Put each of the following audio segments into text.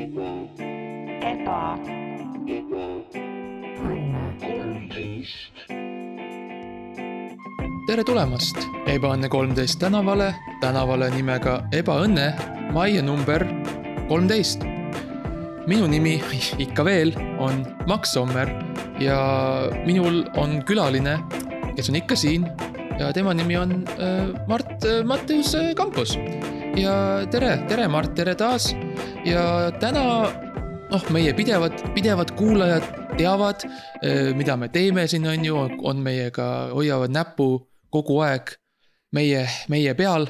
eba, tere tulemast Ebaõnne kolmteist tänavale, tänavale nimega Ebaõnne, majja number kolmteist. minu nimi ikka veel on Max Sommer ja minul on külaline, kes on ikka siin ja tema nimi on äh, Mart äh, Matteus äh, Kampus. ja tere, tere Mart, tere taas ja täna noh, meie pidevad, pidevad kuulajad teavad, mida me teeme siin, on ju, on meiega, hoiavad näppu kogu aeg meie, meie peal.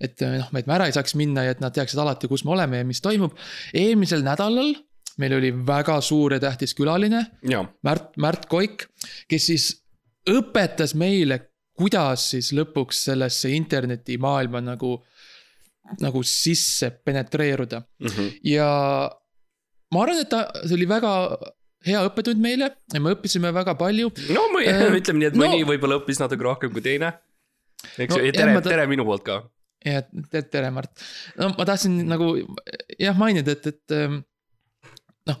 et noh, et me ära ei saaks minna ja et nad teaksid alati, kus me oleme ja mis toimub. eelmisel nädalal meil oli väga suur ja tähtis külaline, Märt, Märt Koik, kes siis õpetas meile, kuidas siis lõpuks sellesse internetimaailma nagu, nagu sisse penetreeruda ja ma arvan, et ta, see oli väga hea õppetund meile ja me õppisime väga palju. no ma Äh, ütleme nii, et no- mõni võib-olla õppis natuke rohkem kui teine. eks No ju, tere ta- tere minu poolt ka. ja tere, tere, Mart. no ma tahtsin nagu jah mainida, et, et ähm, noh.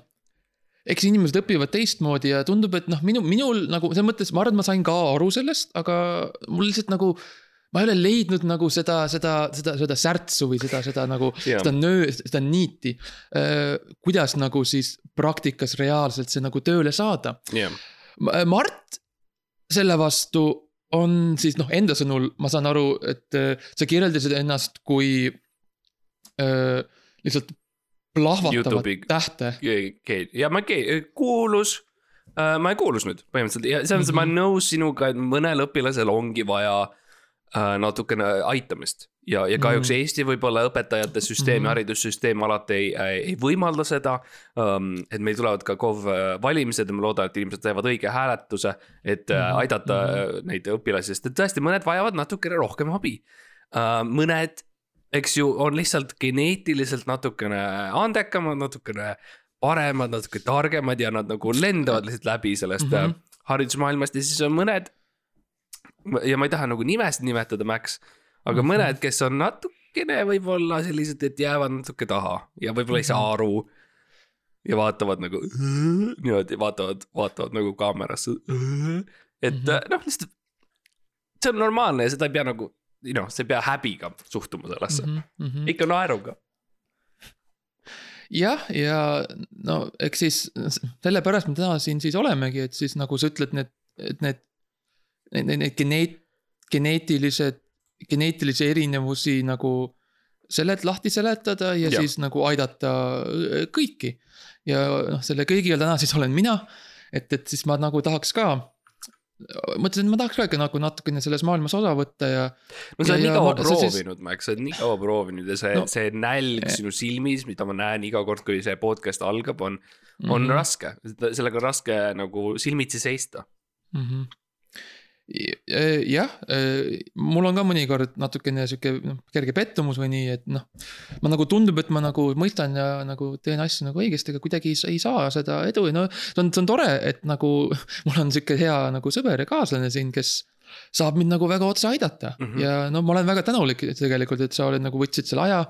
eks inimesed õpivad teistmoodi ja tundub, et noh, minu, minul nagu selles mõttes, ma arvan, et ma sain ka aru sellest, aga mul lihtsalt nagu. Ma ei ole leidnud nagu seda, seda, seda, seda särtsu või seda, seda nagu, Jah. seda nöö, seda niiti. kuidas nagu siis praktikas reaalselt see nagu tööle saada Ma- Mart selle vastu on siis noh, enda sõnul ma saan aru, et äh, sa kirjeldasid ennast kui äh, lihtsalt plahvatavat tähte. ja ma kuulus, ma ei kuulus nüüd põhimõtteliselt ja selles mõttes mm -hmm. ma olen nõus sinuga, et mõnel õpilasel ongi vaja äh, natukene aitamist. ja, ja kahjuks mm. Eesti võib-olla õpetajate süsteem Mhm. mm, haridussüsteem alati ei, ei võimalda seda um,. et meil tulevad ka KOV valimised ja ma loodan, et inimesed teevad õige hääletuse, et Mhm, aidata mm neid õpilasi, sest et tõesti, mõned vajavad natukene rohkem abi mõned, eks ju, on lihtsalt geneetiliselt natukene andekamad, natukene paremad, natuke targemad ja nad nagu lendavad lihtsalt läbi sellest mm. -hmm. haridusmaailmast ja siis on mõned. Ja ma ei taha nagu nimesid nimetada, Max, aga Mhm. mõned, kes on natukene võib-olla sellised, et jäävad natuke taha ja võib-olla ei Mhm. saa aru. ja vaatavad nagu niimoodi, vaatavad, vaatavad nagu kaamerasse. et Mhm. mm -hmm. noh, lihtsalt see on normaalne ja seda ei pea nagu, noh, sa ei pea häbiga suhtuma sellesse mm, Mhm, -hmm. ikka naeruga. jah, ja no eks siis sellepärast me täna siin siis olemegi, et siis nagu sa ütled, need, et need, need, need geneet-, geneetilised, geneetilisi erinevusi nagu selet-, lahti seletada ja, ja siis nagu aidata äh, kõiki. ja noh, selle kõigiga täna siis olen mina, et, et siis ma nagu tahaks ka mõtlesin, et ma tahaks ka ikka nagu natukene selles maailmas osa võtta ja. no sa oled nii kaua ma- sa siis- proovinud, Max, sa oled nii kaua proovinud ja see No- see nälg Eh. sinu silmis, mida ma näen iga kord, kui see podcast algab, on, on mm. -hmm. raske. sellega on raske nagu silmitsi seista. mm. -hmm. jah, mul on ka mõnikord natukene sihuke noh, kerge pettumus või nii, et noh. ma nagu tundub, et ma nagu mõistan ja nagu teen asju nagu õigesti, aga kuidagi ei sa- ei saa seda edu ja no see on, see on tore, et nagu mul on sihuke hea nagu sõber ja kaaslane siin, kes saab mind nagu väga otse aidata mm. -hmm. ja no ma olen väga tänulik tegelikult, et sa oled nagu võtsid selle aja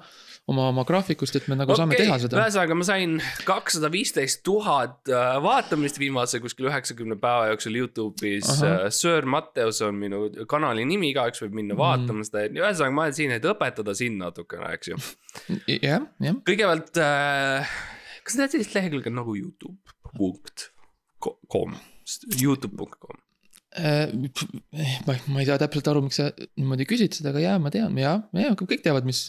oma, oma graafikust, et me nagu okay, saame teha seda. ühesõnaga ma sain kakssada viisteist tuhat äh, vaatamist viimase kuskil üheksakümne päeva jooksul Youtube'is. Ahah. Sir Matteus on minu kanali nimi, igaüks võib minna Mhm. vaatama seda, ühesõnaga ma olen siin, et õpetada sind natukene, eks ju. jah, jah. kõigepealt äh,, kas sa tead sellist lehekülge nagu Youtube.com, Youtube.com? Äh, ma, ma ei saa täpselt aru, miks sa niimoodi küsid seda, aga jaa, ma tean ja, ja kõik teavad, mis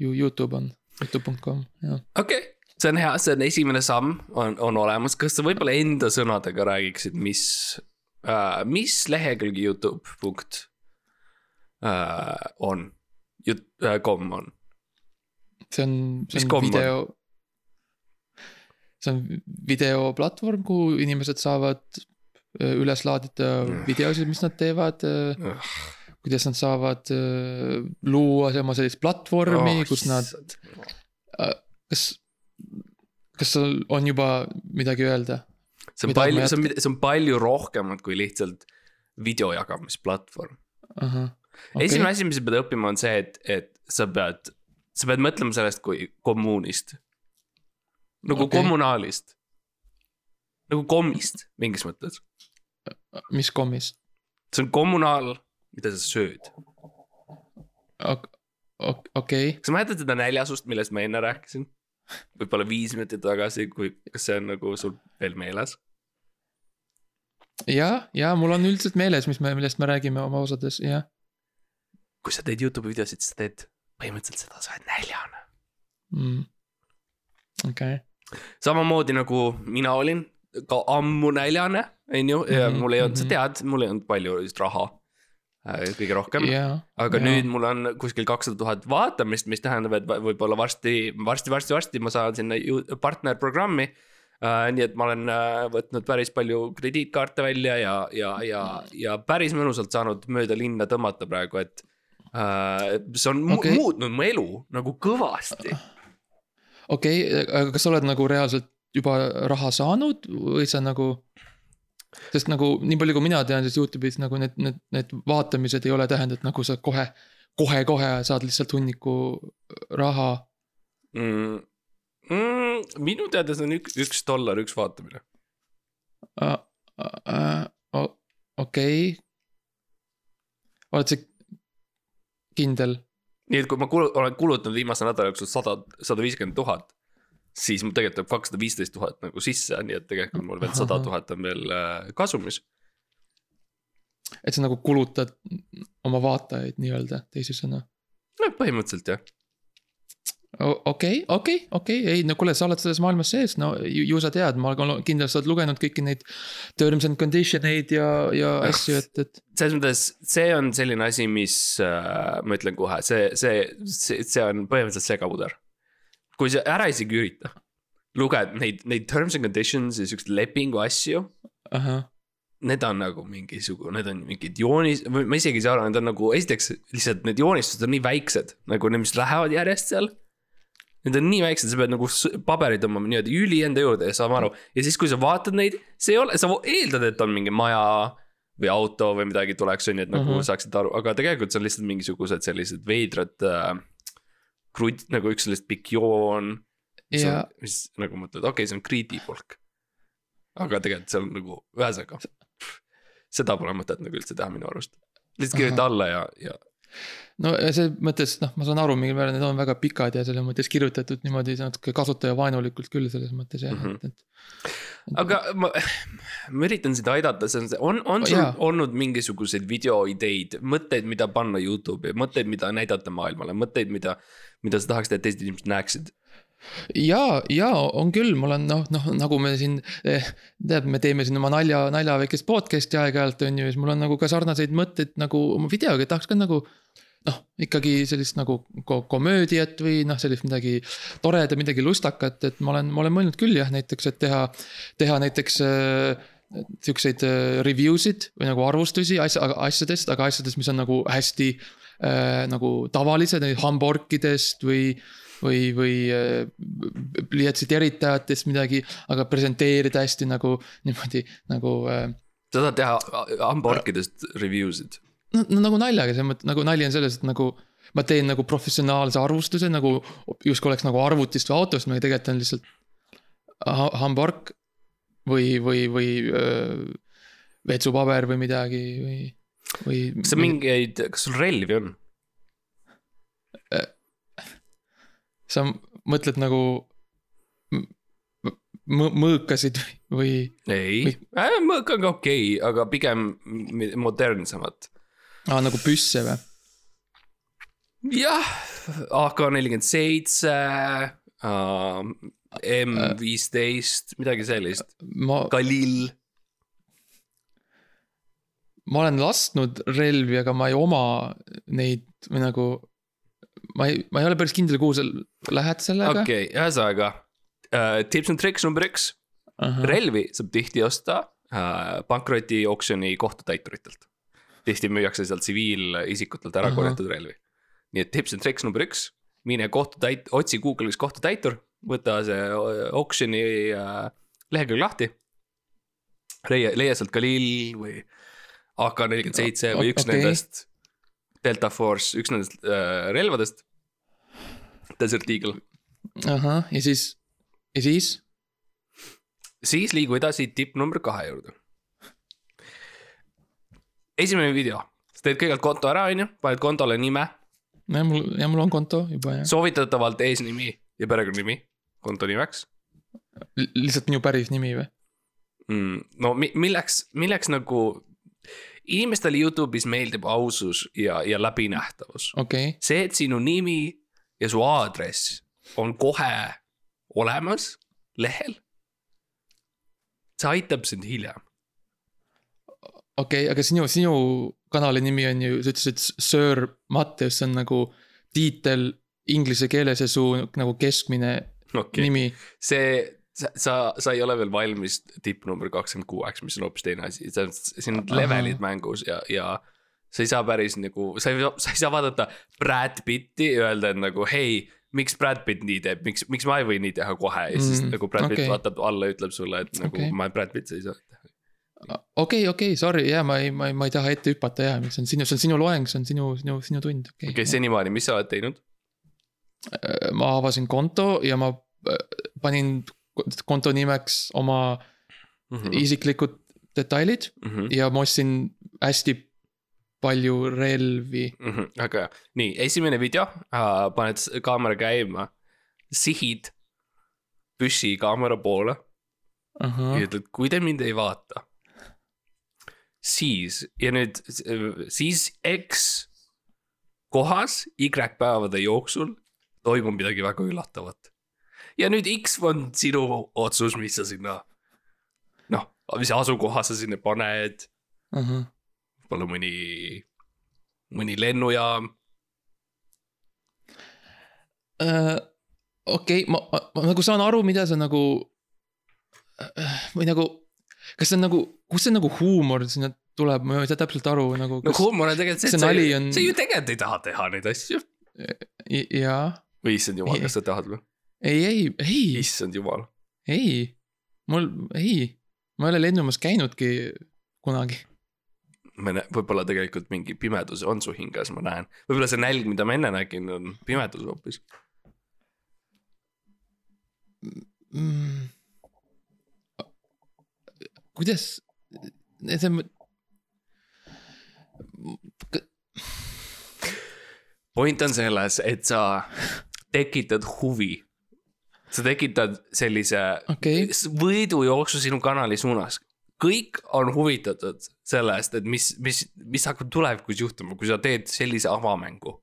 ju Youtube on, Youtube.com, jah. okei okay., see on hea, see on esimene samm on, on olemas, kas sa võib-olla enda sõnadega räägiksid, mis äh,, mis lehekülg Youtube punkt äh, on, äh, com on? see on, see on komm on? video. see on videoplatvorm, kuhu inimesed saavad üles laadida videosid, mis nad teevad. Kuidas nad saavad öö, luua oma sellist platvormi oh,, kus nad, kas, kas sul on juba midagi öelda? see on palju see on, see on palju rohkemat kui lihtsalt video jagamisplatvorm. ahah, okay. esimene asi, mis sa pead õppima, on see, et, et sa pead, sa pead mõtlema sellest kui kommuunist. nagu okay. kommunaalist. nagu kommist mingis mõttes, mis kommist? see on kommunaal, mida sa sööd. okei, kas sa mäletad seda näljasust, millest ma enne rääkisin? võib-olla viis minutit tagasi, kui, kas see on nagu sul veel meeles? ja, ja mul on üldiselt meeles, mis me, millest me räägime oma osades, jah kui sa teed Youtube'i videosid, sa teed põhimõtteliselt seda, sa oled näljane. mm.. okei okay., samamoodi nagu mina olin ka ammu näljane, on ju, ja Mhm, mul ei olnud, sa mhm. tead, mul ei olnud palju just raha. Kõige rohkem, jaa. aga jaa. nüüd mul on kuskil kakssada tuhat vaatamist, mis tähendab, et võib-olla varsti, varsti, varsti, varsti ma saan sinna partnerprogrammi Uh, nii et ma olen uh, võtnud päris palju krediitkaarte välja ja, ja, ja, ja päris mõnusalt saanud mööda linna tõmmata praegu, et uh, see on mu okay. muutnud mu elu nagu kõvasti. okei okay,, aga kas sa oled nagu reaalselt juba raha saanud või sa nagu. Sest nagu nii palju, kui mina tean, siis Youtube'is nagu need, need, need vaatamised ei ole tähendanud, et nagu sa kohe, kohe-kohe saad lihtsalt hunniku raha. mm,. Mm, minu teada see on üks, üks dollar, üks vaatamine. okei. oled sa kindel? nii et kui ma kulu, olen kulutanud viimase nädala jooksul sada, sada viiskümmend tuhat, siis mul tegelikult tuleb kakssada viisteist tuhat nagu sisse, nii et tegelikult mul veel sada tuhat on veel äh, kasumis. et sa nagu kulutad oma vaatajaid nii-öelda, teisisõnu. no põhimõtteliselt jah. okei, okei, okei, ei no kuule, sa oled selles maailmas sees, no ju, ju sa tead, ma sa oled lugenud kõiki neid terms and condition eid ja, ja asju, et, et. selles mõttes, see on selline asi, mis äh, ma ütlen kohe, see, see, see, see on põhimõtteliselt segapuder. Kui sa ära isegi ürita, luged neid, neid terms and conditions ja siukseid lepingu asju ahah, need on nagu mingisugune, need on mingid joonis, ma isegi ei saa aru, need on nagu esiteks lihtsalt need joonistused on nii väiksed nagu need, mis lähevad järjest seal. Need on nii väiksed, sa pead nagu paberi tõmbama niimoodi üli enda juurde ja saama aru ja siis, kui sa vaatad neid, see ei ole, sa eeldad, et on mingi maja või auto või midagi tuleks, on ju, et nagu mm Mhm. -hmm. saaksid aru, aga tegelikult see on lihtsalt mingisugused sellised veidrad äh,. krutt, nagu üks sellest pikk joon. ja, mis nagu mõtled, okei okay,, see on kriidipulk. aga tegelikult on nagu, ühesõnaga. seda pole mõtet nagu üldse teha minu arust. lihtsalt kirjuta alla ja, ja no selles mõttes, noh, ma saan aru, mingil määral need on väga pikad ja selles mõttes kirjutatud niimoodi natuke kasutajavaenulikult küll selles mõttes jah mm, -hmm. et, aga ma, ma üritan sind aidata, see on see, on, on sul Jaa. olnud mingisuguseid videoideid, mõtteid, mida panna Youtube'i, mõtteid, mida näidata maailmale, mõtteid, mida, mida sa tahaksid, et teised inimesed näeksid? ja, ja on küll, mul on noh, noh nagu me siin eh,. tead, me teeme siin oma nalja, nalja väikest podcast'i aeg-ajalt on ju, siis mul on nagu ka sarnaseid mõtteid nagu oma videoga, tahaks ka nagu. noh, ikkagi sellist nagu ko komöödiat või noh, sellist midagi toredat, midagi lustakat, et ma olen, ma olen mõelnud küll jah, näiteks, et teha, teha näiteks äh, siukseid äh, review sid või nagu arvustusi asja, asjadest, aga asjadest, mis on nagu hästi äh, nagu tavalised, hamburgidest või või, või äh, pliiatsi teritajatest midagi, aga presenteerida hästi nagu niimoodi nagu äh,. sa tahad teha hamburgidest review sid? no, nagu naljaga, selles mõttes nagu nali on selles, et nagu ma teen nagu professionaalse arvustuse nagu justkui oleks nagu arvutist või autost, aga tegelikult on lihtsalt ha hamburg või, või, või öö, vetsupaber või midagi või, või. kas sa mingeid, kas sul relvi on? Sa mõtled nagu mõõkasid või? ei Või-, mõõk on ka okei okay,, aga pigem modernsemat. aa, nagu püsse või? jah, AK nelikümmend seitse, M viisteist, midagi sellist, ma, Galil. ma olen lasknud relvi, aga ma ei oma neid või nagu. Ma ei, ma ei ole päris kindel, kuhu sa lähed sellega okei, ühesõnaga uh, tips and tricks number üks, okay.. relvi saab tihti osta uh, pankrotioksjoni kohtutäituritelt. tihti müüakse seal tsiviilisikutelt ära Ahah. korjatud relvi. nii et tips and tricks number üks, mine kohtutäit-, otsi Google'is kohtutäitur, võta see oksjoni uh, lehekülg lahti. leia, leia sealt Galil või AK nelikümmend seitse või üks okay. nendest. Delta Force, üks nendest uh, relvadest. Desert Eagle, ahah, ja siis ja siis? siis liigu edasi tipp number kahe juurde. esimene video, sa teed kõigepealt konto ära, on ju, paned kontole nime, ja mul, ja mul on konto juba jah. soovitatavalt eesnimi ja perekonnanimi konto nimeks lihtsalt minu päris nimi või? mm,. no mi- milleks, milleks nagu, inimestele Youtube'is meeldib ausus ja, ja läbinähtavus. okei okay., see, et sinu nimi ja su aadress on kohe olemas lehel, see aitab sind hiljem. okei okay,, aga sinu, sinu kanali nimi on ju, sa ütlesid Sir Mattias, see on nagu tiitel inglise keeles ja su nagu keskmine okay., nimi. see, sa, sa, sa ei ole veel valmis tipp number kakskümmend kuueks, mis on hoopis teine asi, see on, siin on levelid mängus ja, ja sa ei saa päris nagu, sa ei, sa ei saa vaadata Brad Pitti ja öelda, et nagu hei, miks Brad Pitt nii teeb, miks, miks ma ei või nii teha kohe ja siis Mm, nagu Brad Pitt okay. vaatab alla ja ütleb sulle, et nagu okay. ma, Brad Pitt sa ei saa teha. okei, okei, sorry, jaa, ma ei, ma ei, ma ei taha ette hüpata jaa, see on sinu, see on sinu loeng, see on sinu, sinu, sinu tund, okei okei okay,, senimaani, mis sa oled teinud? Äh, ma avasin konto ja ma äh, panin konto nimeks oma Mm -hmm. isiklikud detailid Mm -hmm. ja ma ostsin hästi palju relvi. Mm -hmm. hea, nii esimene video uh,, paned kaamera käima, sihid püssi kaamera poole ja ütled, kui te mind ei vaata, siis ja nüüd siis X kohas Y päevade jooksul toimub midagi väga üllatavat. Ja nüüd X on sinu otsus, mis sa sinna noh, mis asukoha sa sinna paned, võib-olla mõni, mõni lennujaam Äh, okei, ma, ma, ma nagu saan aru, mida sa nagu. või nagu, kas see on nagu, kust see nagu huumor sinna tuleb, ma ei saa täpselt aru nagu. no huumor on tegelikult see, see et sa nali ju on-, sa ju tegelikult ei taha teha neid asju. jaa, või issand jumal, kas sa tahad või? ei, ei, ei, issand jumal. ei, mul, ei, ma ei ole lennumas käinudki kunagi. ma näen, võib-olla tegelikult mingi pimedus on su hinges, ma näen. võib-olla see nälg, mida ma enne nägin, on pimedus hoopis. mm.. kuidas, see on. point on selles, et sa tekitad huvi. Sa tekitad sellise okei, võidujooksu sinu kanali suunas. kõik on huvitatud sellest, et mis, mis, mis hakkab tulevikus juhtuma, kui sa teed sellise avamängu.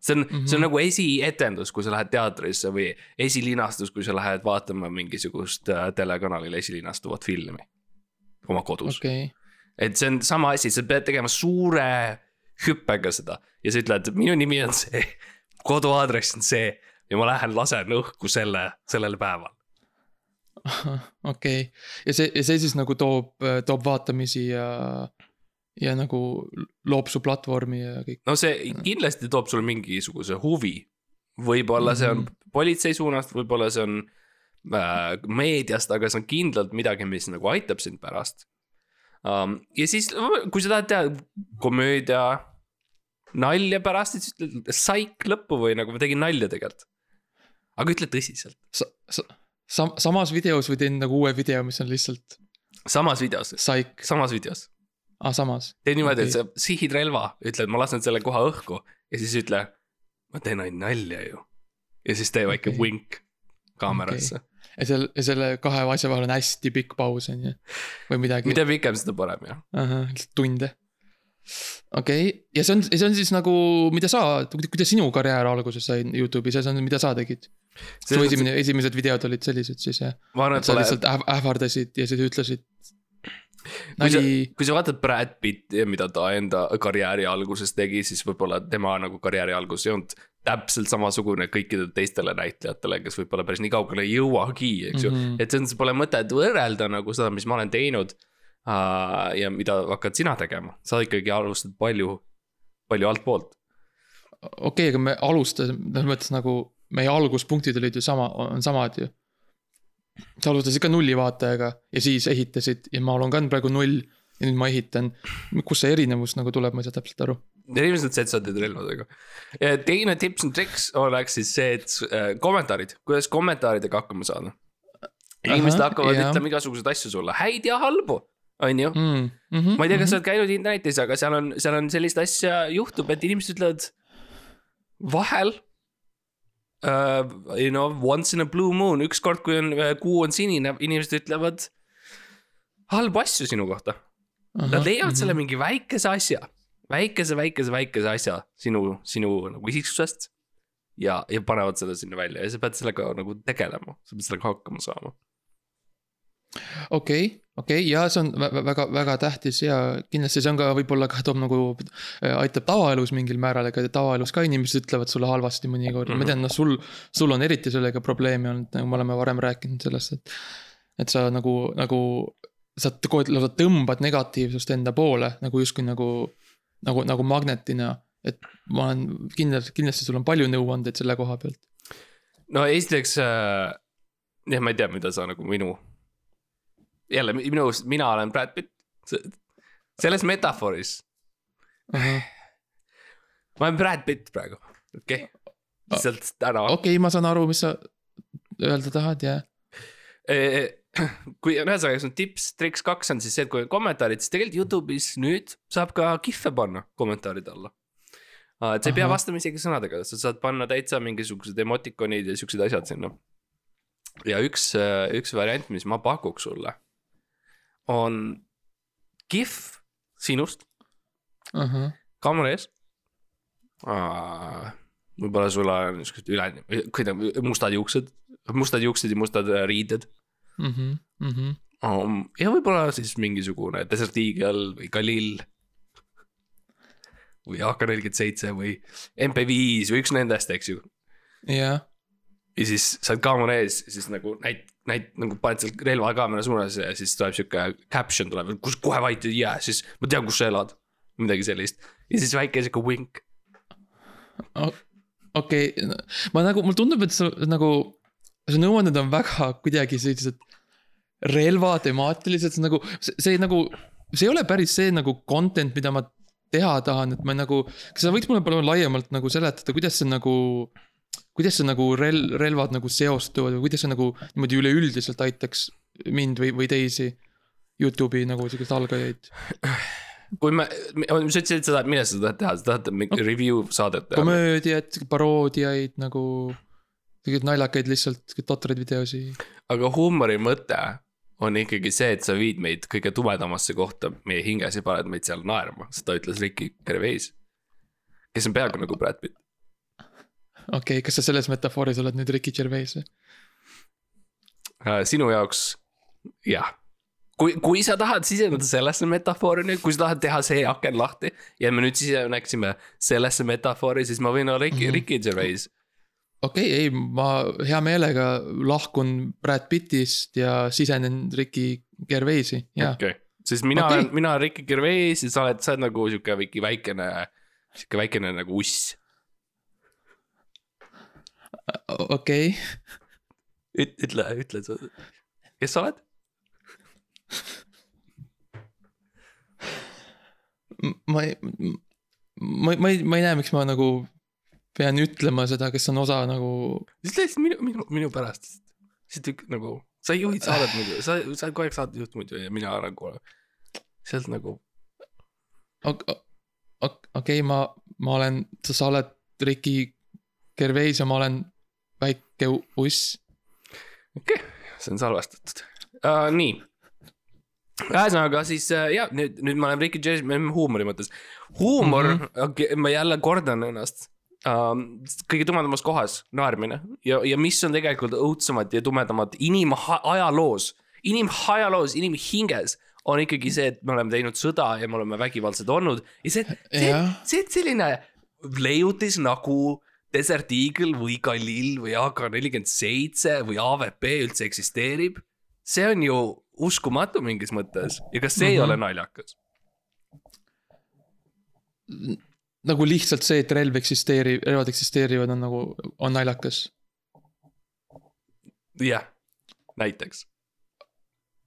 see on mm, -hmm. see on nagu esietendus, kui sa lähed teatrisse või esilinastus, kui sa lähed vaatama mingisugust äh, telekanalil esilinastuvat filmi oma kodus okay.. et see on sama asi, sa pead tegema suure hüppega seda ja sa ütled, minu nimi on see, koduaadress on see ja ma lähen lasen õhku selle, sellel päeval. okei ja see, ja see siis nagu toob, toob vaatamisi ja, ja nagu loob su platvormi ja kõik. no see kindlasti toob sulle mingisuguse huvi. võib-olla see on politsei suunast, võib-olla see on äh, meediast, aga see on kindlalt midagi, mis nagu aitab sind pärast um,. ja siis, kui sa tahad teha komöödia nalja pärast, siis ütled saik lõppu või nagu ma tegin nalja tegelikult. Aga ütle tõsiselt, sa, sa, sam-, samas videos või teen nagu uue video, mis on lihtsalt samas videos, saik, samas videos. aa samas. tee niimoodi okay., et sa sihid relva, ütled, ma lasen selle koha õhku ja siis ütle, ma teen ainult nalja ju. ja siis tee väike okay. vink kaamerasse okay.. ja seal, ja selle kahe asja vahel on hästi pikk paus on ju, või midagi. mida pikem, seda parem jah. ahah, lihtsalt tunde. Okei okay., ja see on, see on siis nagu, mida sa, kuidas sinu karjäär alguses sai Youtube'is ja see on, mida sa tegid? su esimene, esimesed videod olid sellised siis jah? et sa pole, lihtsalt äh- ähvardasid ja siis ütlesid. kui sa kui sa vaatad Brad Pitti ja mida ta enda karjääri alguses tegi, siis võib-olla tema nagu karjääri algus ei olnud täpselt samasugune kõikidele teistele näitlejatele, kes võib-olla päris nii kaugele ei jõuagi, eks ju mm. -hmm. et see on, pole mõtet võrrelda nagu seda, mis ma olen teinud. Ja mida hakkad sina tegema, sa ikkagi alustad palju, palju altpoolt. okei okay,, aga me alustasime, selles mõttes nagu meie alguspunktid olid ju sama, on samad ju. sa alustasid ka nulli vaatajaga ja siis ehitasid ja ma olen ka praegu null ja nüüd ma ehitan. kus see erinevus nagu tuleb, ma ei saa täpselt aru. erinevus on see, et sa teed relvadega. teine tips and tricks oleks siis see, et äh, kommentaarid, kuidas kommentaaridega hakkama saada. inimesed hakkavad ütlema igasuguseid asju sulle, häid ja halbu, on ju. mm,. Mm -hmm, ma ei tea, kas sa oled käinud internetis, aga seal on, seal on sellist asja juhtub, et inimesed ütlevad vahel uh,. You know, once in a blue moon, ükskord, kui on, kuu on sinine, inimesed ütlevad halbu asju sinu kohta. Nad leiavad selle mingi väikese asja, väikese, väikese, väikese asja sinu, sinu nagu isiksusest. ja, ja panevad selle sinna välja ja sa pead sellega nagu tegelema, sa pead sellega hakkama saama. okei, okei ja see on vä- vä- väga, väga tähtis ja kindlasti see on ka võib-olla ka toob nagu, aitab tavaelus mingil määral, ega tavaelus ka inimesed ütlevad sulle halvasti mõnikord mm, -hmm. ma tean, noh, sul, sul on eriti sellega probleeme olnud, nagu me oleme varem rääkinud sellest, et. et sa nagu, nagu sa aeg lausa tõmbad negatiivsust enda poole nagu justkui nagu, nagu, nagu magnetina. et ma olen kindlasti, kindlasti sul on palju nõuandeid selle koha pealt. no esiteks äh,, jah, ma ei tea, mida sa nagu minu. Jälle minu, mina olen Brad Pitt. selles metafooris, ma olen Brad Pitt praegu, okei okay.. lihtsalt täna okei okay,, ma saan aru, mis sa öelda tahad ja. Eh, kui ühesõnaga, see on tips, triks kaks on siis see, et kui on kommentaarid, siis tegelikult Youtube'is nüüd saab ka kihve panna kommentaaride alla. et sa ei pea vastama isegi sõnadega, sa saad panna täitsa mingisugused emotikonid ja siuksed asjad sinna. ja üks, üks variant, mis ma pakuks sulle, on kihv sinust kaamera ees. võib-olla sul on niisugused üle, kuidagi mustad juuksed, mustad juuksed ja mustad äh, riided. Mhm, Um, ja võib-olla siis mingisugune Desert Eagle või Galil. või AK-47 või MP5 või üks nendest, eks ju. jah, ja siis sa oled kaamera ees, siis nagu näit-, näit- nagu paned seal relva kaamera suunas ja siis tuleb sihuke caption tuleb, kus kohe vait ei jää, siis ma tean, kus sa elad. midagi sellist ja siis väike sihuke wink. okei, ma nagu, mulle tundub, et sa nagu, su nõuanded on väga kuidagi sellised relvatemaatilised, nagu see, see nagu, see ei ole päris see nagu content, mida ma teha tahan, et ma nagu, kas sa võiks mulle palun laiemalt nagu seletada, kuidas see nagu kuidas see nagu rel-, relvad nagu seostuvad või kuidas see nagu niimoodi üleüldiselt aitaks mind või, või teisi Youtube'i nagu siukseid algajaid. kui me, sa ütlesid seda, mida sa tahad teha, sa tahad mingi review saadet teha? komöödiat, paroodiaid nagu, selliseid naljakaid lihtsalt totraid videosid. aga huumori mõte on ikkagi see, et sa viid meid kõige tumedamasse kohta meie hinges ja paned meid seal naerma, seda ütles Ricky Gervais. kes on peaaegu nagu Brad Pitt. Okei okay,, kas sa selles metafooris oled nüüd Ricky Gervais või? Äh, sinu jaoks, jah. kui, kui sa tahad siseneda sellesse metafoori nüüd, kui sa tahad teha see aken lahti ja me nüüd siseneksime sellesse metafoori, siis ma võin olla Ricky mm, -hmm. Ricky Gervais. okei okay,, ei, ma hea meelega lahkun Brad Pittist ja sisenen Ricky Gervaisi, jaa. okei, siis mina okay. olen, mina olen Ricky Gervais ja sa oled, sa oled nagu sihuke väike väikene, sihuke väikene nagu uss. okei, ütle, ütle, kes sa oled? ma ei, ma, ma ei, ma ei näe, miks ma nagu pean ütlema seda, kes on osa nagu, siis lihtsalt minu, minu, minu pärast. lihtsalt nagu, sa juhid saadet muidu, sa, sa oled kogu aeg saatejuht muidu ja mina nagu. sealt nagu, okei okay,, ma, ma olen, sa oled Ricky Gervais ja ma olen väike uss. okei okay,, see on salvestatud uh,. nii. ühesõnaga siis uh, jah, nüüd, nüüd ma olen Ricky oleme huumori mõttes. huumor mm, -hmm. okay, ma jälle kordan ennast um,. kõige tumedamas kohas naermine ja, ja mis on tegelikult õudsemad ja tumedamad inimajaloos, inimajaloos, inimhinges on ikkagi see, et me oleme teinud sõda ja me oleme vägivaldsed olnud ja see, see see, et selline leiutis nagu Desert Eagle või Galil või AK-47 või AVP üldse eksisteerib. see on ju uskumatu mingis mõttes ja kas see mm -hmm. ei Mhm. ole naljakas? nagu lihtsalt see, et relv eksisteerib, relvad eksisteerivad, on nagu, on naljakas. jah, näiteks.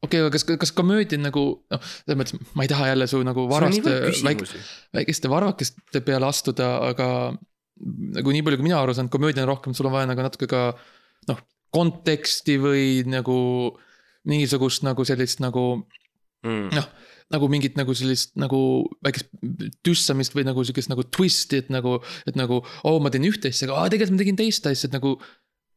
okei okay,, aga kas, kas komöödia nagu, noh, selles mõttes ma ei taha jälle su nagu varaste, väik, väikeste varvakeste peale astuda, aga nagu nii palju, kui mina aru saan, komöödia on rohkem, sul on vaja nagu natuke ka noh, konteksti või nagu mingisugust nagu sellist nagu mm. noh, nagu mingit nagu sellist nagu väikest tüssamist või nagu sihukest nagu twist'i, et nagu, et nagu oo oh,, ma teen ühte asja, aga aa, tegelikult ma tegin teist asja, et nagu.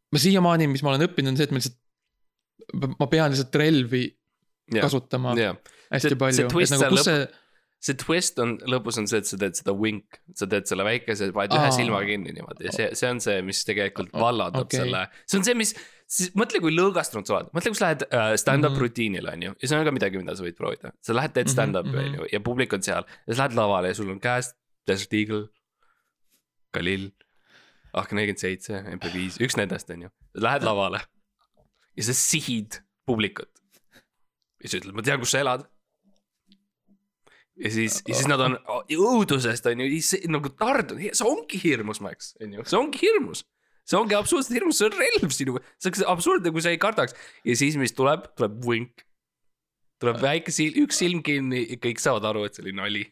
ma siiamaani, mis ma olen õppinud, on see, et ma lihtsalt, ma pean lihtsalt relvi yeah. kasutama yeah. hästi See- palju, see twist et nagu seal kus see, see twist on lõpus on see, et sa teed seda wink, sa teed selle väikese, paned ühe silma kinni niimoodi ja see, see on see, mis tegelikult vallandab okay. selle. see on see, mis, mõtle, kui lõõgastunud sa oled, mõtle, kui sa lähed uh, stand-up Mhm. rutiinile, on ju, ja see on ka midagi, mida sa võid proovida. sa lähed, teed Mhm, stand-up'i, mhm. on ju, ja publik on seal ja sa lähed lavale ja sul on käes Desert Eagle, Galil, Ahken nelikümmend seitse, MP5, üks nendest, on ju. Lähed lavale ja sa sihid publikut. ja sa ütled, ma tean, kus sa elad ja siis, ja siis nad on õudusest on ju, nagu tardunud, see ongi hirmus, Max, on ju, see ongi hirmus. see ongi absoluutselt hirmus, see on relv sinu, see oleks absurdne, kui sa ei kardaks. ja siis, mis tuleb, tuleb vink. tuleb väike silm, üks silm kinni ja kõik saavad aru, et see oli nali.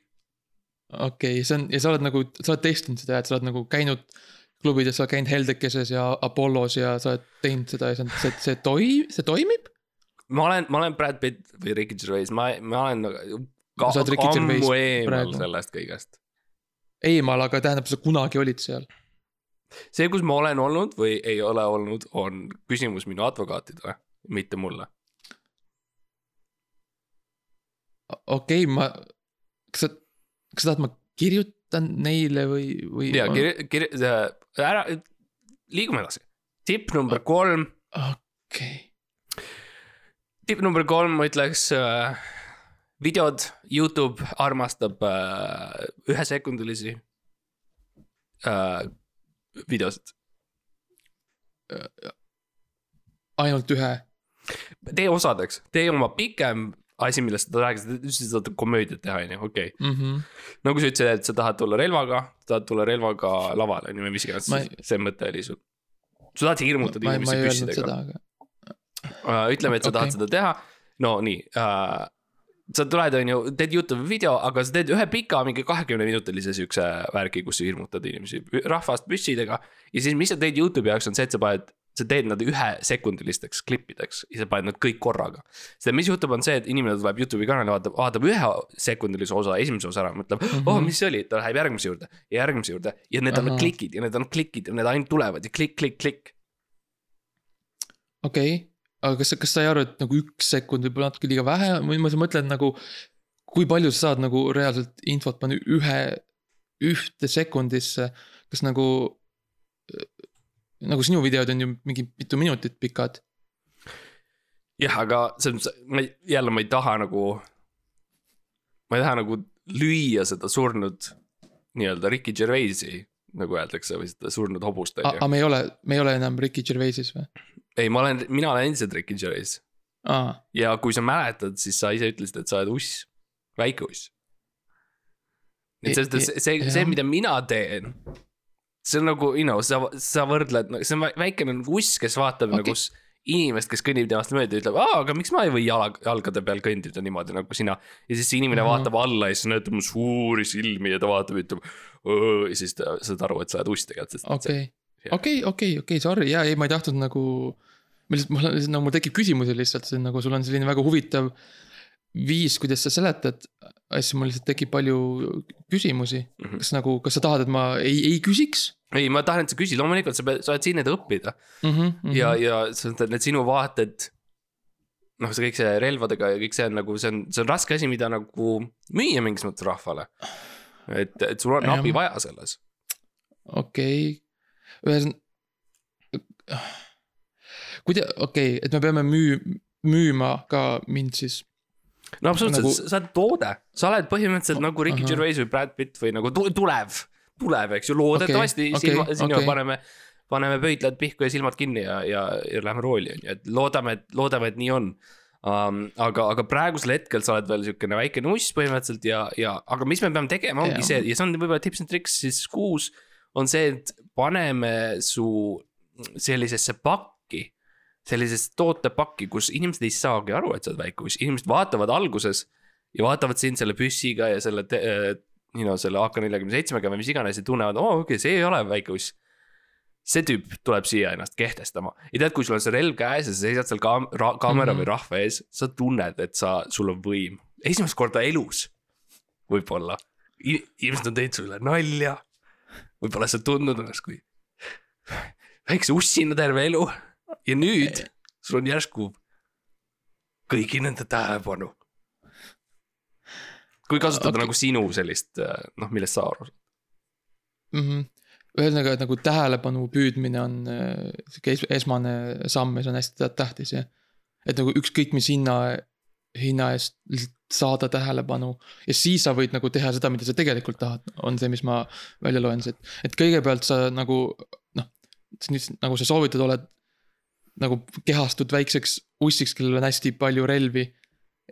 okei okay,, see on ja sa oled nagu, sa oled testinud seda, et sa oled nagu käinud klubides, sa oled käinud Heldekeses ja Apollos ja sa oled teinud seda ja see on, see, see toi-, see toimib? ma olen, ma olen Brad Pitt või Ricky Gervais, ma, ma olen nagu ka, ammu eemal sellest kõigest. eemal, aga tähendab, sa kunagi olid seal. see, kus ma olen olnud või ei ole olnud, on küsimus minu advokaatidele, mitte mulle okei okay,, ma, kas sa, kas sa tahad, ma kirjutan neile või, või? ja kirja, kirja, ära, liigume edasi. tipp number kolm, okei, tipp number kolm, ma ütleks äh,. videod, Youtube armastab äh, ühesekundilisi äh, videosid. ainult ühe, tee osadeks, tee oma pikem asi, millest sa rääkisid, sa tahad komöödiat teha, on ju, okei okay.. Mhm. nagu sa ütlesid, et sa tahad tulla relvaga, tahad tulla relvaga lavale, on ju, või mis iganes ei- see mõte oli sul. sa tahad hirmutada inimesi püssidega uh,. ütleme, et sa okay. tahad seda teha, no nii uh,. Sa tuled, on ju, teed Youtube'i video, aga sa teed ühe pika, mingi kahekümne minutilise siukse värgi, kus sa hirmutad inimesi rahvast püssidega. ja siis, mis sa teed Youtube'i jaoks, on see, et sa paned, sa teed nad ühesekundilisteks klippideks ja sa paned nad kõik korraga. sest mis juhtub, on see, et inimene tuleb Youtube'i kanali, vaatab, vaatab ühe sekundilise osa, esimese osa ära, mõtleb mm, -hmm. oh, mis see oli, ta läheb järgmise juurde ja järgmise juurde ja need on Ahah. klikid ja need on klikid ja need ainult tulevad ja klikk, klikk, klikk. okei okay., aga kas sa, kas sa ei arva, et nagu üks sekund võib olla natuke liiga vähe või ma mõtlen nagu. kui palju sa saad nagu reaalselt infot panna ühe, ühte sekundisse, kas nagu. nagu sinu videod on ju mingi mitu minutit pikad. jah, aga selles mõttes, ma ei- jälle ma ei taha nagu. ma ei taha nagu lüüa seda surnud nii-öelda Ricky Gervaisi, nagu öeldakse, või seda surnud hobust, on aga ju. me ei ole, me ei ole enam Ricky Gervaisis või? ei, ma olen, mina olen endiselt Ricky Gervais aa, ja kui sa mäletad, siis sa ise ütlesid, et sa oled uss, väike uss. et selles mõttes see, see, see, mida mina teen. see on nagu, you know, sa, sa võrdled, see on vä- väikene nagu uss, kes vaatab okay. Nagu inimest, kes kõnnib temast mööda ja ütleb, aa, aga miks ma ei või jala, jalgade peal kõndida niimoodi nagu sina. ja siis see inimene mm. -hmm. vaatab alla ja siis näeb tema suuri silmi ja ta vaatab ja ütleb. ja siis ta saad aru, et sa oled uss tegelikult, sest okei, jah. okei, okei, okei, sorry, jaa, ei, ma ei tahtnud nagu. ma lihtsalt, mul on nagu mul tekib küsimusi lihtsalt, see on nagu sul on selline väga huvitav viis, kuidas sa seletad asju, mul lihtsalt tekib palju küsimusi mm. -hmm. kas nagu, kas sa tahad, et ma ei, ei küsiks ei, ma tahan, et sa küsid, loomulikult sa pead, sa oled siin, et õppida mm? -hmm, ja, ja sa ütled, need sinu vaated. noh, see kõik see relvadega ja kõik see on nagu, see on, see on raske asi, mida nagu müüa mingis mõttes rahvale. et, et sul on Jah. abi vaja selles. okei, ühesõnaga. kuida-, okei okay,, et me peame müü-, müüma ka mind siis. no absoluutselt Nagu- sa oled toode, sa oled põhimõtteliselt nagu Ricky Ahah. Gervais või Brad Pitt või nagu tu- tulev, tulev, eks ju, loodetavasti okay, silma okay,, sinna okay. paneme. paneme pöidlad pihku ja silmad kinni ja, ja, ja lähme rooli on ju, et loodame, et loodame, et nii on um,. aga, aga praegusel hetkel sa oled veel siukene väike nuss põhimõtteliselt ja, ja, aga mis me peame tegema, ongi Jaa. see ja see on võib-olla tips and tricks siis kuus. On see, et paneme su sellisesse pakki, sellisesse tootepakki, kus inimesed ei saagi aru, et sa oled väike uss, inimesed vaatavad alguses ja vaatavad sind selle püssiga ja selle, you know, selle AK-47-ga või mis iganes ja tunnevad, oo okei okay,, see ei ole väike uss. see tüüp tuleb siia ennast kehtestama ja tead, kui sul on see relv käes ja sa seisad seal kaam-, ra-, kaamera mm. -hmm. või rahva ees, sa tunned, et sa, sul on võim. esimest korda elus, võib-olla. inimesed on teinud sulle nalja. Võib-olla sa tundnud ennast kui väikse ussina terve elu ja nüüd sul on järsku kõigi nende tähelepanu. kui kasutada okay. nagu sinu sellist, noh, millest sa aru saad. mm. -hmm. ühesõnaga, et nagu tähelepanu püüdmine on äh, sihuke es esmane samm ja see on hästi tä- tähtis ja. et nagu ükskõik mis hinna, hinna eest lihtsalt saada tähelepanu ja siis sa võid nagu teha seda, mida sa tegelikult tahad, on see, mis ma välja loen siit. et kõigepealt sa nagu noh, nagu sa soovitad, oled nagu kehastud väikseks ussiks, kellel on hästi palju relvi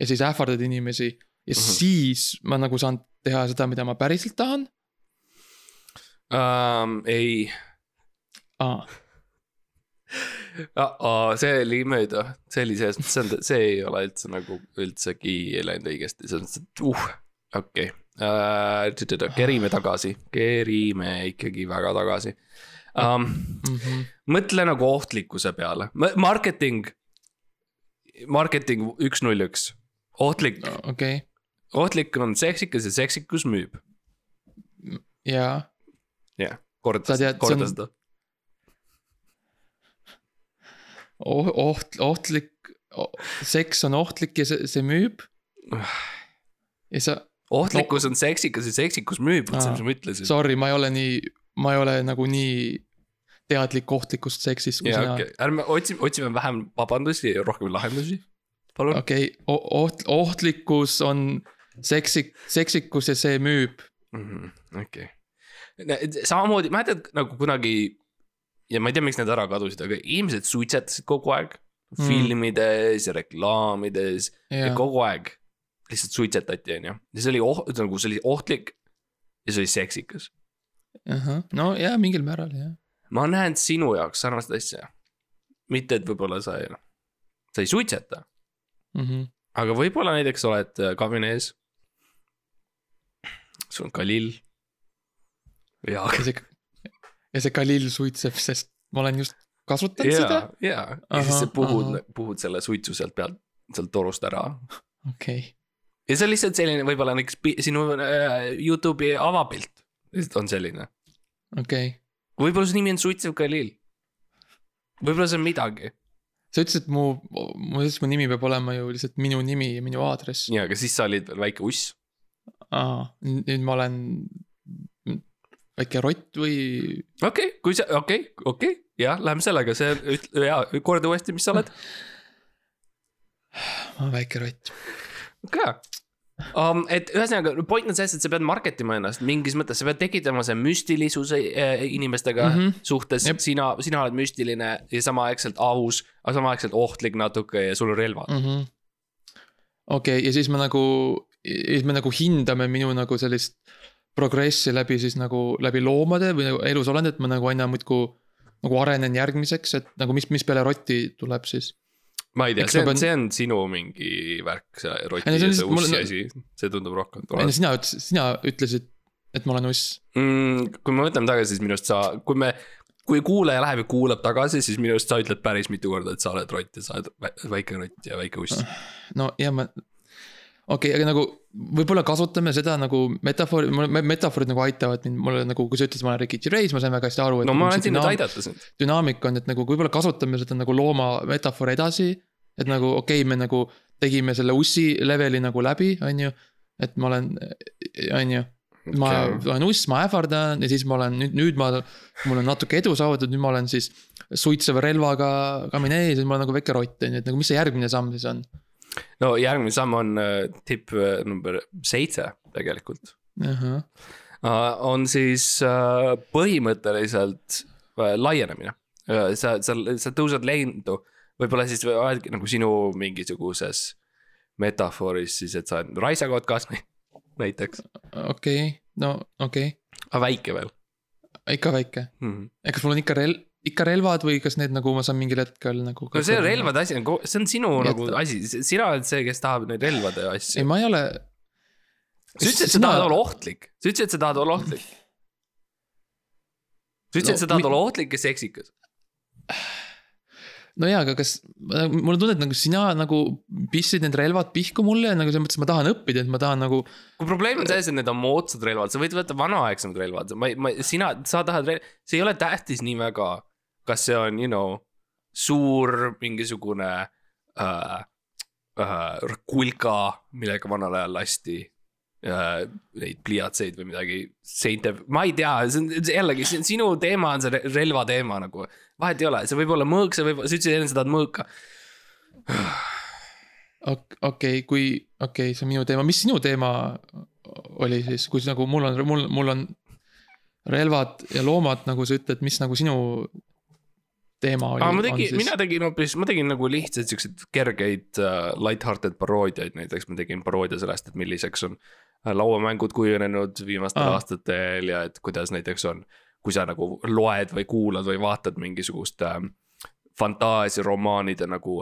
ja siis ähvardad inimesi ja mm. -hmm. siis ma nagu saan teha seda, mida ma päriselt tahan um,. ei ah,. uh,, see oli mööda, see oli selles mõttes, see on, see ei ole üldse nagu üldsegi läinud õigesti, selles mõttes, et uh, okei okay. uh,. kerime tagasi, kerime ikkagi väga tagasi um,. Mm -hmm. mõtle nagu ohtlikkuse peale, marketing, marketing üks null üks, ohtlik, okei okay., ohtlik on seksikas ja seksikus müüb, jaa, jah, korda korda seda. oht, ohtlik, seks on ohtlik ja see, see müüb. ja sa, ohtlikkus on seksikas ja seksikus müüb, vot see, mis ma ütlesin. sorry, ma ei ole nii, ma ei ole nagu nii teadlik ohtlikust seksist kui sina okei, ärme otsime, otsime vähem vabandusi ja rohkem lahendusi. palun. okei okay,, oht, ohtlikkus on seksik, seksikus ja see müüb. Mhm, okei, samamoodi mäletad nagu kunagi ja ma ei tea, miks need ära kadusid, aga inimesed suitsetasid kogu aeg Mm. filmides ja reklaamides ja, ja kogu aeg lihtsalt suitsetati, onju. ja see oli oht-, nagu see oli ohtlik ja see oli seksikas. no jaa, mingil määral jah. ma näen sinu jaoks sarnast asja. mitte, et võib-olla sa ei, sa ei suitseta, Mm -hmm. aga võib-olla näiteks oled äh, kabini ees. sul on Khalil. ja, ja see, ja see Khalil suitseb, sest ma olen just kasutanud ja seda,. ja, ja siis sa puhud puhud selle suitsu sealt pealt, sealt torust ära. okei okay., ja see on lihtsalt selline võib-olla näiteks sinu äh, Youtube'i avapilt on selline. okei okay.. võib-olla su nimi on Suitsev Khalil. võib-olla see on midagi sa ütlesid, et mu, mu, mu nimi peab olema ju lihtsalt minu nimi ja minu aadress. ja, aga siis sa olid veel väike uss. aa, nüüd ma olen väike rott või, okei okay,, kui sa, okei okay,, okei okay,, jah, läheme sellega, see ütle, jaa, korda uuesti, mis sa oled. ma olen väike rott. ka um,. et ühesõnaga point on selles, et sa pead market ima ennast mingis mõttes, sa pead tekitama see müstilisuse äh, inimestega mm. -hmm. suhtes Jep., sina, sina oled müstiline ja samaaegselt aus, aga samaaegselt ohtlik natuke ja sul on relvad mm. Mhm. okei, ja siis me nagu, siis me nagu hindame minu nagu sellist progressi läbi siis nagu läbi loomade või nagu elusolend, et ma nagu aina muudkui nagu arenen järgmiseks, et nagu mis, mis peale rotti tuleb siis. ma ei tea, see on pean-, see on sinu mingi värk, see roti ja see ussi asi, see tundub rohkem ei no sina ütlesid, sina ütlesid, et ma olen uss. mm,. kui me mõtleme tagasi, siis minu arust sa, kui me, kui kuulaja läheb ja kuulab tagasi, siis minu arust sa ütled päris mitu korda, et sa oled rott ja sa oled vä- väike rott ja väike uss. no ja ma, okei okay,, aga nagu võib-olla kasutame seda nagu metafoori, metafoorid nagu aitavad mind, mulle nagu, kui sa ütlesid, ma olen Ricky Gervais, ma sain väga hästi aru, et. no ma olen sind nüüd aidata sind. dünaamika on, et nagu võib-olla kasutame seda nagu looma metafoori edasi. et nagu okei okay,, me nagu tegime selle ussi leveli nagu läbi, on ju. et ma olen, on ju, ma Okei. olen uss, ma ähvardan ja siis ma olen nüüd, nüüd ma, mul on natuke edu saavutatud, nüüd ma olen siis suitseva relvaga kamine ees ja ma olen nagu väike rott, on ju, et nagu mis see järgmine samm siis on? No järgmine samm on äh, tipp äh, number seitse tegelikult uh,. on siis põhimõtteliselt laienemine sa, sa, sa tõused lendu, võib-olla siis oledki nagu sinu mingisuguses metafooris siis, et sa oled raisakotkas näiteks, okei okay,, no okei okay., aga väike veel ikka väike. hmm.. kas mul on ikka rel-, ikka relvad või kas need nagu ma saan mingil hetkel nagu. no see relvade asi on, see on sinu Jätta. nagu asi, sina oled see, kes tahab neid relvade ei, asju. ma ei ole. sa ütlesid, et sa tahad olla ohtlik, sa ütlesid, et sa tahad olla ohtlik. sa ütlesid, et sa tahad olla ohtlik ja seksikas. no jaa, aga kas, mul on tunne, et nagu sina nagu pistsid need relvad pihku mulle nagu selles mõttes ma tahan õppida, et ma tahan nagu. kui probleem on selles, et need on moodsad relvad, sa võid võtta vanaaegsemad relvad, ma, ma, sina, sa tahad, see ei ole tähtis nii väga. Kas see on, you know, suur mingisugune äh, äh, kulka, millega vanal ajal lasti äh, neid pliiatseid või midagi seinte, ma ei tea, see on jällegi, see on sinu teema on see relva teema nagu. vahet ei ole, see võib olla mõõk, see võib, sa ütlesid enne, sa tahad mõõka. okei okay,, kui, okei okay,, see on minu teema, mis sinu teema oli siis, kus nagu mul on, mul, mul on relvad ja loomad, nagu sa ütled, mis nagu sinu teema oli. ma tegin, mina tegin hoopis, ma tegin nagu lihtsaid siukseid kergeid uh, light-hearted paroodiaid, näiteks ma tegin paroodia sellest, et milliseks on äh, lauamängud kujunenud viimastel ah. aastatel ja et kuidas näiteks on. kui sa nagu loed või kuulad või vaatad mingisugust äh, fantaasiaromaanide nagu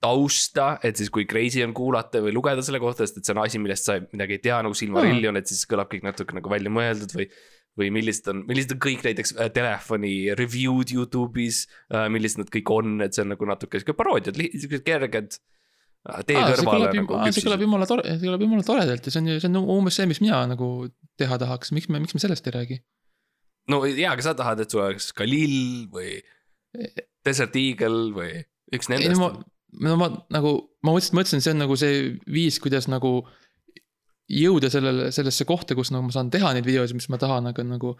tausta, et siis kui crazy on kuulata või lugeda selle kohta, sest et see on asi, millest sa midagi ei tea nagu Silmarillion, et siis kõlab kõik natuke nagu välja mõeldud või või millised on, millised on kõik näiteks äh, telefoni review'd Youtube'is äh,, millised nad kõik on, et see on nagu natuke sihuke paroodiad, siuksed kerged äh,. tee Aa, kõrvale nagu. see kõlab jumala tore, see kõlab jumala toredalt ja see on see on umbes see, mis mina nagu teha tahaks, miks me, miks me sellest ei räägi? no jaa, aga sa tahad, et sul oleks Galil või Desert Eagle või üks nendest? no ma, no ma nagu, ma mõtlesin, mõtlesin, see on nagu see viis, kuidas nagu jõuda sellele, sellesse kohta, kus nagu ma saan teha neid videosid, mis ma tahan, aga nagu.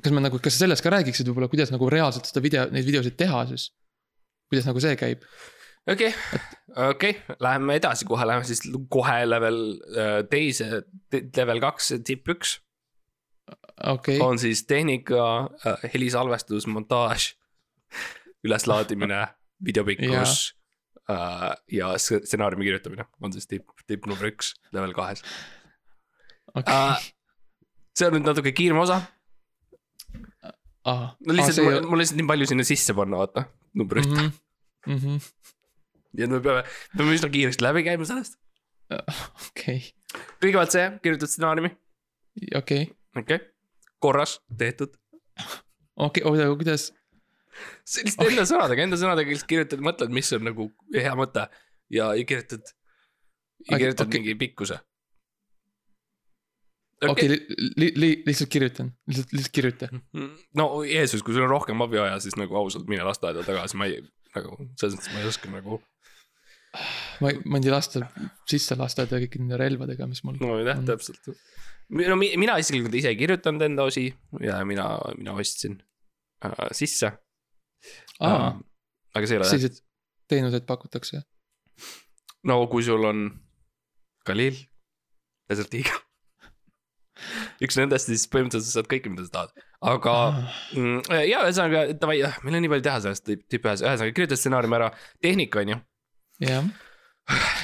kas ma nagu, kas sa sellest ka räägiksid võib-olla, kuidas nagu reaalselt seda video, neid videosid teha siis? kuidas nagu see käib? okei okay., okei okay., läheme edasi kohe, läheme siis kohe level äh, teise, level kaks, tipp üks. Okay. on siis tehnika, äh, helisalvestus, montaaž, üleslaadimine, videopikkus uh, ja stsenaariumi kirjutamine on siis tipp, tipp number üks level kahes okay.. Uh, see on nüüd natuke kiirem osa no lihtsalt mul, mul lihtsalt nii palju sinna sisse panna, vaata, number ühte mm. -hmm. Mm -hmm. nii et me peame, peame üsna kiiresti läbi käima sellest. okei okay.. kõigepealt see, kirjutad stsenaariumi. okei okay.. okei okay., korras, tehtud. okei okay,, oota, kuidas see lihtsalt enda sõnadega, enda sõnadega lihtsalt kirjutad, mõtled, mis on nagu hea mõte ja, ja kirjutad. ja kirjutad okay. mingi pikkuse. okei okay. okay, li, li, lihtsalt kirjutan, lihtsalt, lihtsalt kirjuta. No Jeesus, kui sul on rohkem abi vaja, siis nagu ausalt mine lasteaeda tagasi, ma ei, nagu selles mõttes ma ei oska nagu. ma ei, ma ei lasta sisse lasteaeda kõikide nende relvadega, mis mul. no jah, täpselt. no mina isiklikult ise ei kirjutanud enda osi ja mina, mina ostsin äh, sisse aa, aga see ei ole selliseid teenuseid pakutakse? no kui sul on Galil, Desert Eagle üks nendest, siis põhimõtteliselt sa saad kõike, mida sa tahad, aga mm, ja ühesõnaga davai, meil on nii palju teha sellest tipp ühes, ühesõnaga kirjuta stsenaarium ära, tehnika on ju. jah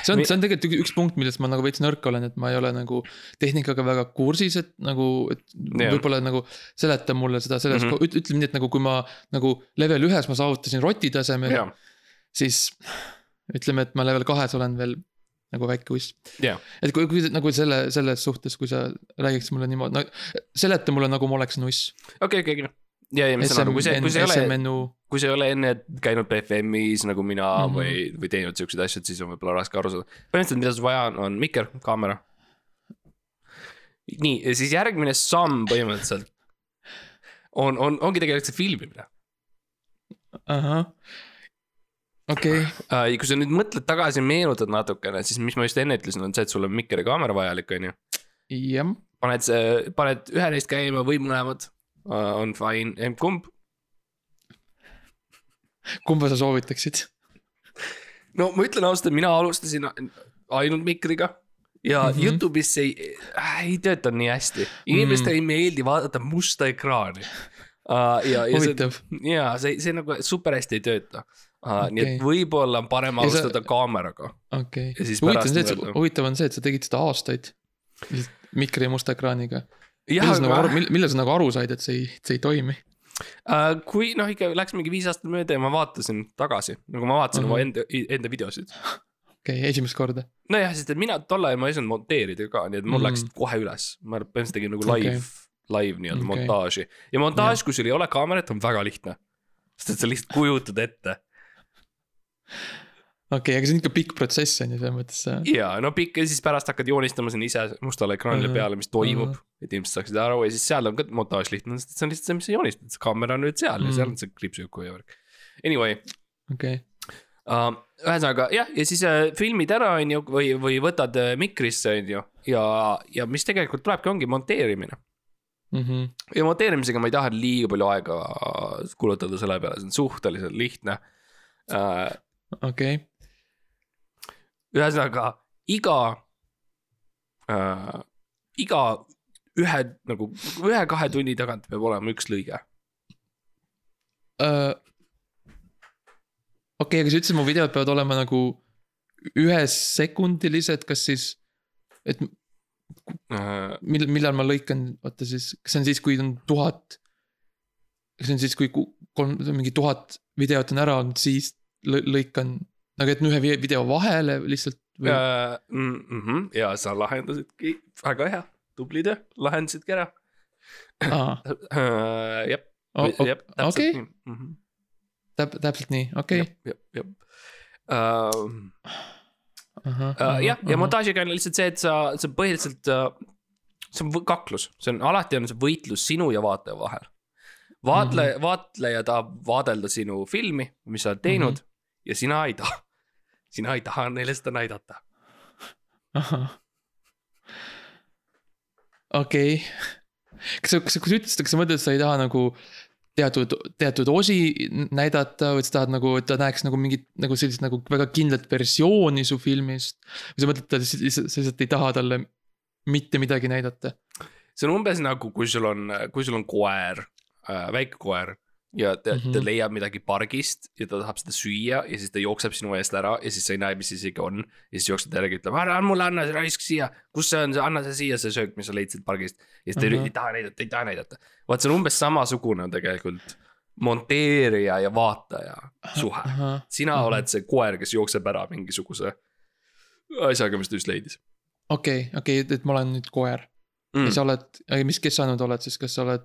see on, see on tegelikult üks punkt, millest ma nagu veits nõrk olen, et ma ei ole nagu tehnikaga väga kursis, et nagu, et võib-olla nagu seleta mulle seda selles mm, -hmm. ütleme nii, et nagu kui ma nagu level ühes ma saavutasin roti taseme, siis ütleme, et ma level kahes olen veel nagu väike uss. Yeah.. et kui, kui nagu selle, selles suhtes, kui sa räägiksid mulle niimoodi, no seleta mulle nagu ma oleksin uss. okei, okei, okei. Ja, ja ma saan aru, kui see, kui see ei ole, kui sa ei ole enne käinud BFM-is nagu mina mm -hmm. või, või teinud siukseid asju, et siis on võib-olla raske aru saada. põhimõtteliselt, mida sul vaja on, on mikker, kaamera. nii, ja siis järgmine samm põhimõtteliselt on, on, ongi tegelikult see filmimine. ahah, okei okay.. Äh, kui sa nüüd mõtled tagasi, meenutad natukene, siis mis ma just enne ütlesin, on see, et sul on mikker ja kaamera vajalik, on ju. jah. paned see, paned ühe neist käima või mõlemad uh, on fine, kumb? Kumba sa soovitaksid? no ma ütlen ausalt, et mina alustasin ainult mikriga ja mm -hmm. Youtube'is see ei äh,, ei tööta nii hästi, inimestele mm. ei meeldi vaadata musta ekraani uh,. ja, ja see, ja see, see nagu super hästi ei tööta uh,. Okay. nii et võib-olla on parem alustada sa... kaameraga. okei okay., huvitav on see, et huvitav on see, et sa tegid seda aastaid. mikri ja musta ekraaniga millal sa nagu aru, millal sa nagu aru said, et see ei, see ei toimi uh,? kui noh, ikka läks mingi viis aastat mööda ja ma vaatasin tagasi, nagu ma vaatasin uh -huh. oma enda, enda videosid. okei okay,, esimest korda. nojah, sest et mina tol ajal ma ei osanud monteerida ka, nii et mul mm. läksid kohe üles, ma põhimõtteliselt tegin nagu live okay., live nii-öelda okay. montaaži ja montaaž, kui sul ei ole kaamerat, on väga lihtne. sest et sa lihtsalt kujutad ette okei okay,, aga see on ikka pikk protsess on ju selles mõttes ja no pikk ja siis pärast hakkad joonistama sinna ise mustale ekraanile Mhm. peale, mis toimub Mhm. et inimesed saaksid aru ja siis seal on ka montaaž lihtne, sest see on lihtsalt see, mis sa joonistad, see kaamera on nüüd seal ja Mhm. seal on see kriipsujuku ja värk. Anyway okei, uh,, ühesõnaga jah, ja siis uh, filmid ära, on ju, või, või võtad uh, mikrisse, on ju, ja, ja mis tegelikult tulebki, ongi monteerimine. Mhm. ja monteerimisega ma ei taha liiga palju aega kulutada selle peale, see on suhteliselt lihtne uh,. okei, ühesõnaga iga äh,, iga ühe nagu ühe-kahe tunni tagant peab olema üks lõige. Äh, okei, aga sa ütlesid, mu videod peavad olema nagu ühesekundilised, kas siis, et Äh, mil-, millal ma lõikan, oota siis, kas see on siis, kui on tuhat. kas see on siis, kui ku- kolm, mingi tuhat videot on ära olnud, siis lõ- lõikan nagu, et ühe vi- video vahele lihtsalt või äh, mm -hmm, ja sa lahendasidki väga hea, tubli töö, lahendasidki ära aa, äh,. jah, jah, täpselt nii. -hmm. täp-, täpselt nii, okei. jah, jah. jah jah, ja montaažiga on lihtsalt see, et sa, sa põhiliselt, see on kaklus, see on alati on see võitlus sinu ja vaataja vahel. vaatleja mm, -hmm. vaatleja tahab vaadelda sinu filmi, mis sa oled teinud mm -hmm. ja sina ei taha. Sina ei taha neile seda näidata. okei, kas sa, kas sa, kui sa ütlesid, kas sa mõtled, et sa ei taha nagu teatud, teatud osi näidata või sa tahad nagu, et ta näeks nagu mingit nagu sellist nagu väga kindlat versiooni su filmist. või sa mõtled, et sa lihtsalt ei taha talle mitte midagi näidata see on umbes nagu, kui sul on, kui sul on koer äh,, väike koer ja ta mm, Mhm. -hmm. ta leiab midagi pargist ja ta tahab seda süüa ja siis ta jookseb sinu eest ära ja siis sa ei näe, mis isegi on. ja siis jookseb järgi, ütleb, ära mulle anna see raisk siia, kus see on, anna see siia, see söök, mis sa leidsid pargist. ja siis ta Mhm. ei, ei taha näidata, ei taha näidata. vaat see on umbes samasugune on tegelikult monteerija ja vaataja suhe. sina Mhm. oled see koer, kes jookseb ära mingisuguse asjaga, mis ta just leidis okei, okei, et ma olen nüüd koer mm. ja sa oled, mis, kes sa nüüd oled siis, kas sa oled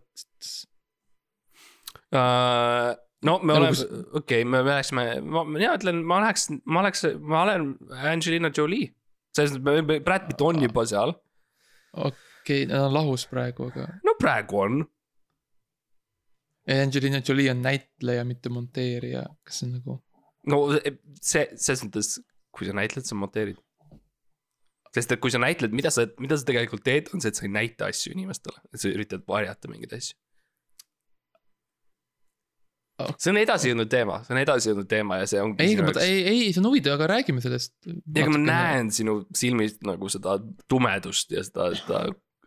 Uh, no me oleme okei okay,, me me läheksime, ma, mina ütlen, ma läheks, ma oleks, ma olen Angelina Jolie. selles mõttes, Brad Pitt on juba seal, okei, nad on lahus praegu, aga no praegu on. Angelina Jolie on näitleja, mitte monteerija, kas see on nagu no see, selles mõttes, kui sa näitled, sa monteerid. sest et kui sa näitled, mida sa, mida sa tegelikult teed, on see, et sa ei näita asju inimestele, et sa üritad varjata mingeid asju. See on edasijõudnud teema, see on edasijõudnud teema ja see ongi. ei, aga ma, ei, ei, see on huvitav, aga räägime sellest. ja aga ma. näen sinu silmist nagu seda tumedust ja seda, seda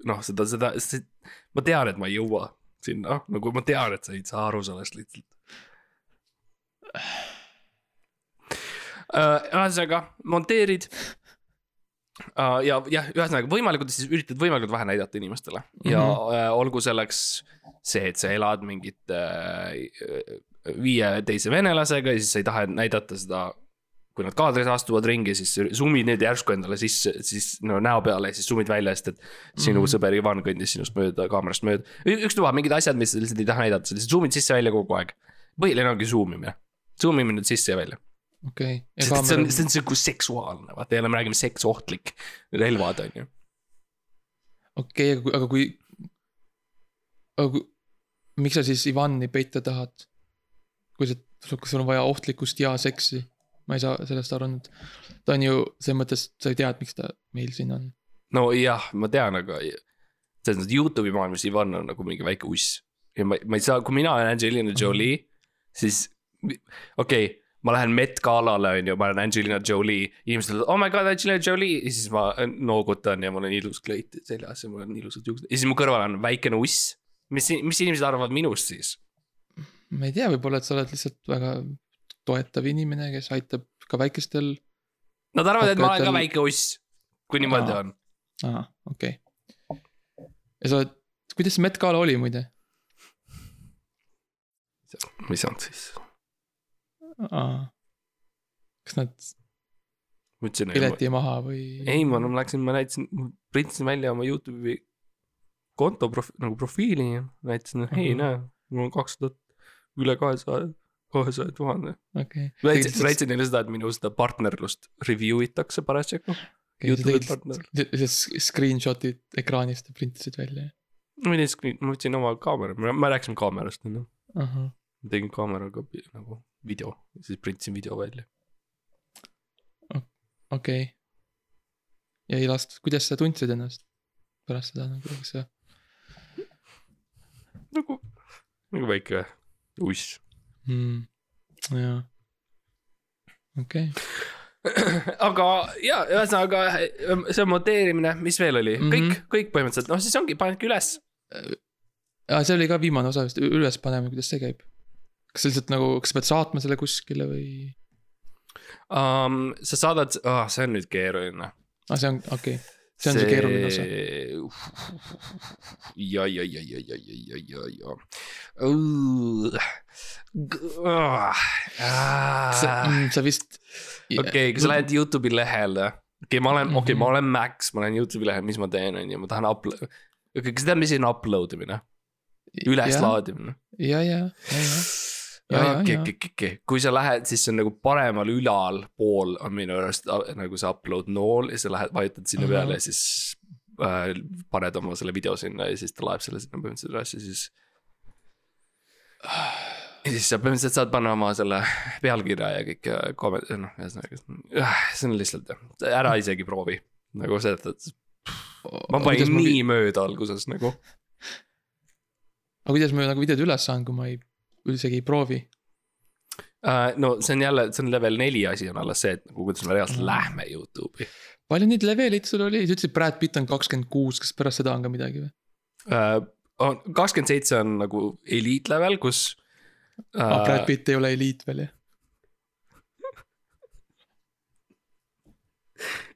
noh, seda, seda, seda, ma tean, et ma ei jõua sinna, nagu ma tean, et sa ei saa aru sellest lihtsalt. ühesõnaga, monteerid. ja, jah, ühesõnaga võimalikult siis üritad võimalikult vähe näidata inimestele ja mm Mhm. -hmm. olgu selleks see, et sa elad mingit äh, viie teise venelasega ja siis sa ei taha näidata seda kui nad kaadris astuvad ringi, siis zoom'id need järsku endale sisse, siis no näo peale ja siis zoom'id välja, sest et sinu mm. Mhm. sõber Ivan kõndis sinust mööda, kaamerast mööda. ükstapuha mingid asjad, mis sa lihtsalt ei taha näidata, sa lihtsalt zoom'id sisse-välja kogu aeg. põhiline ongi zoom imine, zoom imine sisse ja välja. okei. sest et see on, see on sihuke seksuaalne, vaata jälle me räägime seksohtlik relvad on ju. okei, kui, aga kui. aga kui, miks sa siis Ivani peita tahad? kui sa, kui sul on vaja ohtlikkust ja seksi, ma ei saa sellest aru nüüd. ta on ju selles mõttes, sa ju tead, miks ta meil siin on. nojah, ma tean, aga selles mõttes Youtube'i maailmas Ivan on nagu mingi väike uss. ja ma, ma ei saa, kui mina olen Angelina Jolie, siis okei okay, ma lähen Met Galale on ju, ma olen Angelina Jolie, inimesed ütlevad oh my god Angelina Jolie ja siis ma noogutan ja mul on ilus kleit seljas ja mul on ilusad juuksed ja siis mu kõrval on väikene uss. mis, mis inimesed arvavad minust siis? ma ei tea, võib-olla, et sa oled lihtsalt väga toetav inimene, kes aitab ka väikestel. Nad arvavad, et ma olen ka väike uss, kui niimoodi Aa. on. aa, okei okay.. ja sa oled, kuidas see Met Gala oli muide? mis on siis? Kas nad ma pileti maha või? ei, ma no ma läksin, ma näitasin, printisin välja oma Youtube'i konto profi- nagu profiili ja näitasin, et hei Mhm. näe, mul on kaks tuhat, üle kahesaja, kahesaja tuhande. okei. näitasin, näitasin neile seda, et minu seda partnerlust review itakse parasjagu. Youtube'i partner. Screenshot'id ekraanist ja printisid välja. ma võin screen, ma võtsin oma kaamera, me rääkisime kaamerast on ju. ahah, ma tegin kaameraga nagu video, siis printisin video välja. okei okay.. ja ei lastud, kuidas sa tundsid ennast pärast seda nagu, kas sa, nagu, nagu väike uss. mm, jaa. okei okay., aga ja ühesõnaga see on monteerimine, mis veel oli mm, Mhm. -hmm. kõik, kõik põhimõtteliselt, noh siis ongi, panedki üles. see oli ka viimane osa vist, üles panemine, kuidas see käib? Kas sa lihtsalt nagu, kas sa pead saatma selle kuskile või? Um, sa saadad oh,, see on nüüd keeruline. aa, Ah, see on, okei okay., see on see keeruline osa. ja, ja, ja, ja, ja, ja, ja, ja. sa mm,, sa vist. okei, kui sa lähed Youtube'i lehele, okei, ma olen, okei, ma Mhm. olen Max, ma olen Youtube'i lehel, mis ma teen, on ju, ma tahan upload. okei, kas sa tead, mis on upload imine, üleslaadimine? ja, ja, ja, ja, Ja, kui sa lähed, siis see on nagu paremal ülalpool on minu arust a- nagu see upload nool ja sa lähed, vajutad sinna peale ja siis äh, paned oma selle video sinna ja siis ta laeb selle sinna põhimõtteliselt üles ja siis. ja siis sa põhimõtteliselt saad panna oma selle pealkirja ja kõik ja komment-, noh, ühesõnaga, see on lihtsalt, ära isegi proovi. nagu mõttes, ma panin nii mööda alguses nagu. aga kuidas ma nagu videod üles saan, kui ma ei, üldsegi ei proovi? Uh, no see on jälle, see on level neli asi on alles see, et nagu kuidas me reaalselt Mm. lähme Youtube'i palju neid leveleid sul oli, sa ütlesid Brad Pitt on kakskümmend kuus, kas pärast seda on ka midagi või? uh,. kakskümmend seitse on nagu eliit level, kus uh, aa, Brad Pitt ei ole eliit veel jah?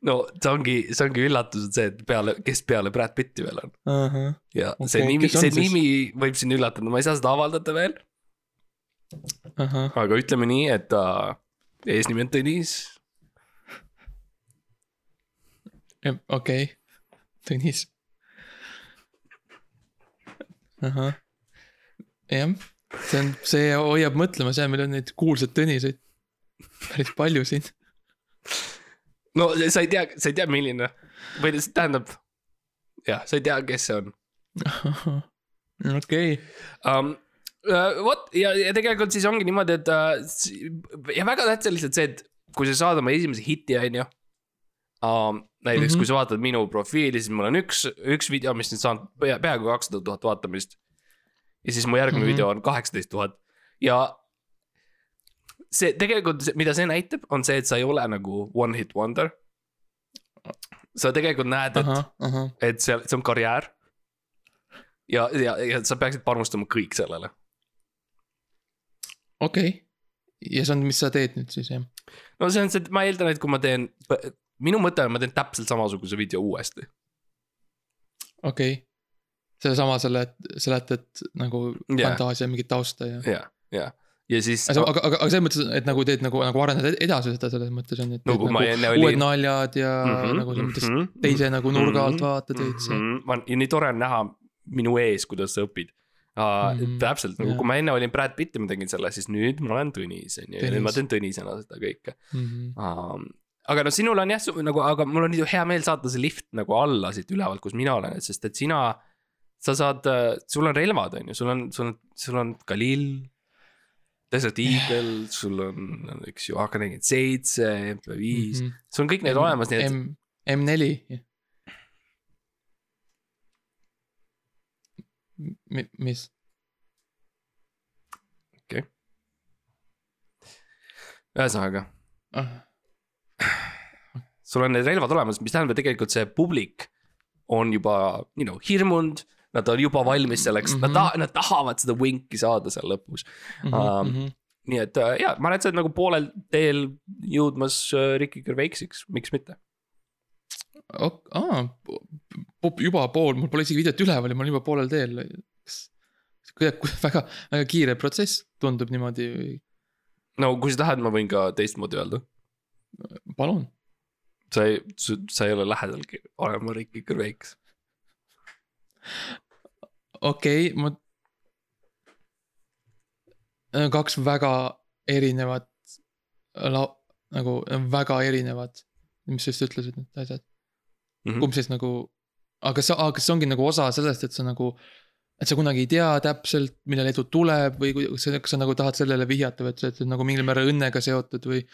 no see ongi, see ongi üllatus, et see, et peale, kes peale Brad Pitti veel on. ahah, ja Okei, see nimi, on see siis? nimi võib sind üllatada, ma ei saa seda avaldada veel, ahah, aga ütleme nii, et ta eesnimi on Tõnis. okei, Tõnis. ahah, jah, see on, see hoiab mõtlema, see, meil on neid kuulsaid Tõniseid päris palju siin. no sa ei tea, sa ei tea, milline või tähendab, jah, sa ei tea, kes see on okei, um,. Uh, vot ja, ja tegelikult siis ongi niimoodi, et uh, ja väga tähtis on lihtsalt see, et kui sa saad oma esimese hiti, on ju um,. näiteks mm. -hmm. kui sa vaatad minu profiili, siis mul on üks, üks video, mis nüüd saanud pea, peaaegu kakssada tuhat vaatamist. ja siis mu järgmine mm. -hmm. video on kaheksateist tuhat ja see tegelikult, mida see näitab, on see, et sa ei ole nagu one hit wonder. sa tegelikult näed, et ahah, ahah, et seal, see on karjäär. ja, ja, ja sa peaksid panustama kõik sellele. okei. ja see on, mis sa teed nüüd siis jah? no see on see, et ma eeldan, et kui ma teen, minu mõte on, ma teen täpselt samasuguse video uuesti. okei okay.. sellesama selle, seletad nagu Jah. yeah. fantaasia mingit tausta ja. ja, ja, ja siis. aga, aga, aga, selles mõttes, et nagu teed nagu, nagu arendad ed- edasi seda selles mõttes on ju, et No nagu enne uued olin- naljad ja mm -hmm, nagu selles mõttes mhm, teise nagu nurga alt vaatad veits ja. -hmm. ja nii tore on näha minu ees, kuidas sa õpid uh,. Mm -hmm. täpselt nagu kui ma enne olin Brad Pitt ja ma tegin selle, siis nüüd ma olen Tõnis on ju, ja nüüd ma teen Tõnisena seda kõike Mhm. um,. aga no sinul on jah nagu, aga mul on hea meel saata see lift nagu alla siit ülevalt, kus mina olen, et sest et sina. sa saad, sul on relvad, on ju, sul on, sul on, sul on Galil. Desert Eagle, sul on, eks ju, AK nelikümmend seitse, MP5, Mhm. sul on kõik need olemas, nii et M, M4. mis? ühesõnaga, Ah, sul on need relvad olemas, mis tähendab, et tegelikult see publik on juba, you know, hirmunud. Nad on juba valmis selleks mm, -hmm. Mhm. nad ta-, nad tahavad seda winki saada seal lõpus. Um, nii et äh, ja ma arvan, et sa oled nagu poolel teel jõudmas äh, Ricky Gervaisiks, miks mitte. aa, juba pool, mul pole isegi videot üleval ja ma olen juba poolel teel. kuidagi väga, väga kiire protsess tundub niimoodi, no kui sa tahad, ma võin ka teistmoodi öelda. palun. sa ei, sa ei ole lähedalgi olema Ricky Gervais. okei okay,, ma. kaks väga erinevat la-, nagu väga erinevad, mis sa just ütlesid, need asjad. Mhm. kumb siis nagu, aga kas, aga see ongi nagu osa sellest, et sa nagu, et sa kunagi ei tea täpselt, millal edu tuleb või kas sa, kas sa nagu tahad sellele vihjata või et see, on nagu mingil määral õnnega seotud või.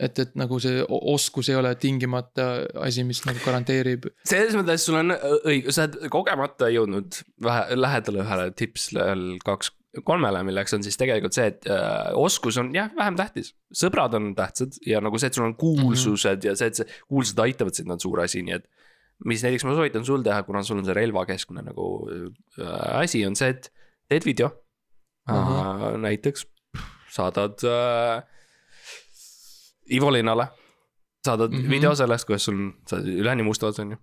et, et nagu see oskus ei ole tingimata asi, mis nagu garanteerib. selles mõttes sul on õigus, sa oled kogemata jõudnud vähe lähedale ühele tipsele kaks, kolmele, milleks on siis tegelikult see, et äh, oskus on jah, vähem tähtis. sõbrad on tähtsad ja nagu see, et sul on kuulsused mm -hmm. ja see, et see kuulsused aitavad sind, on suur asi, nii et. mis näiteks ma soovitan sul teha, kuna sul on see relvakeskne nagu äh, asi, on see, et teed video uh. Ahah. -huh. näiteks saadad äh, Ivo Linnale, saadad mm. -hmm. video sellest, kuidas sul, sa oled üleni mustad, on ju.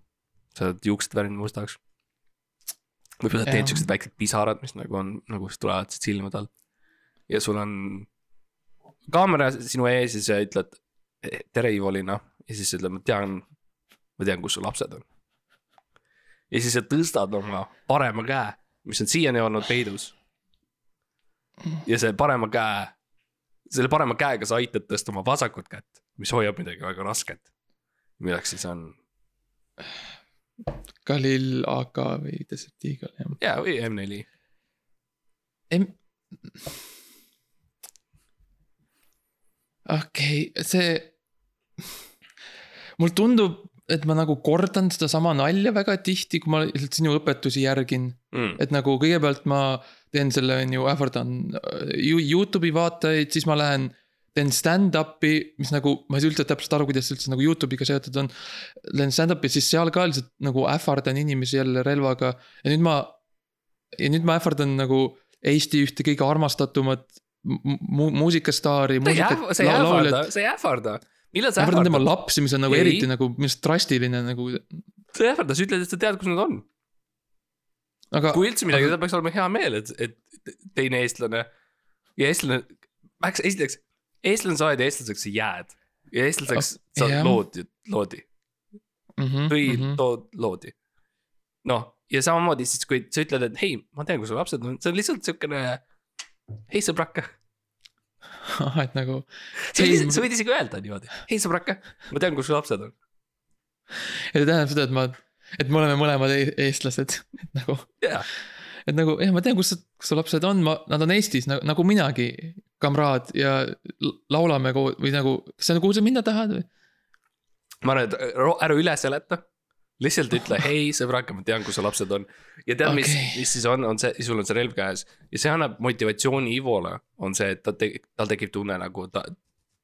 sa oled juuksed värvinud mustaks. Võib-olla teed Jah. siuksed väiksed pisarad, mis nagu on, nagu tulevad silmade alt. ja sul on kaamera sinu ees ja sa ütled tere, Ivo Linna ja siis sa ütled, ma tean, ma tean, kus su lapsed on. ja siis sa tõstad oma parema käe, mis on siiani olnud peidus. ja see parema käe, selle parema käega sa aitad tõsta oma vasakut kätt, mis hoiab midagi väga rasket. milleks siis on, Galil AK või Desert Eagle jah. jaa, või M4 Em-. okei okay,, see. mulle tundub, et ma nagu kordan sedasama nalja väga tihti, kui ma lihtsalt sinu õpetusi järgin. mm.. et nagu kõigepealt ma teen selle, on ju, ähvardan äh, You- Youtube'i vaatajaid, siis ma lähen. Teen stand-up'i, mis nagu, ma ei saa üldse täpselt aru, kuidas see üldse nagu Youtube'iga seotud on. teen stand-up'i, siis seal ka lihtsalt nagu ähvardan inimesi jälle relvaga ja nüüd ma. ja nüüd ma ähvardan nagu Eesti ühte kõige armastatumat mu- mu- muusikastaari. sa ei ähvarda, sa ei ähvarda, sa ei ähvarda. millal sa ähvardan tema ähvardad? lapsi, mis on nagu Ei. eriti nagu minu arust drastiline nagu, sa ei ähvarda, sa ütled, et sa tead, kus nad on. aga. kui üldse midagi, siis peaks olema hea meel, et, et teine eestlane ja eestlane, eks esiteks, eestlane sa oled ja eestlaseks sa jääd. ja eestlaseks Oh, sa jah. loodi, loodi mm. või -hmm. tood, loodi. noh, ja samamoodi siis, kui sa ütled, et hei, ma tean, kus su lapsed on, see on lihtsalt siukene. hei sõbrake, et nagu. sa võid, sa võid isegi öelda niimoodi, hei sõbrake, ma tean, kus su lapsed on. ja see tähendab seda, et ma, et me oleme mõlemad e- eestlased, et nagu, jaa, et nagu jah, ma tean, kus, kus su lapsed on, ma, nad on Eestis nagu, nagu minagi, kamraad ja laulame koos või nagu, kas sa nagu kuhu sa minna tahad või? ma arvan, et ära üle seleta. lihtsalt ütle, hei sõbrake, ma tean, kus su lapsed on. ja tead okay., mis mis siis on, on see, sul on see relv käes ja see annab motivatsiooni Ivole, on see, et ta te-, tal tekib tunne nagu ta,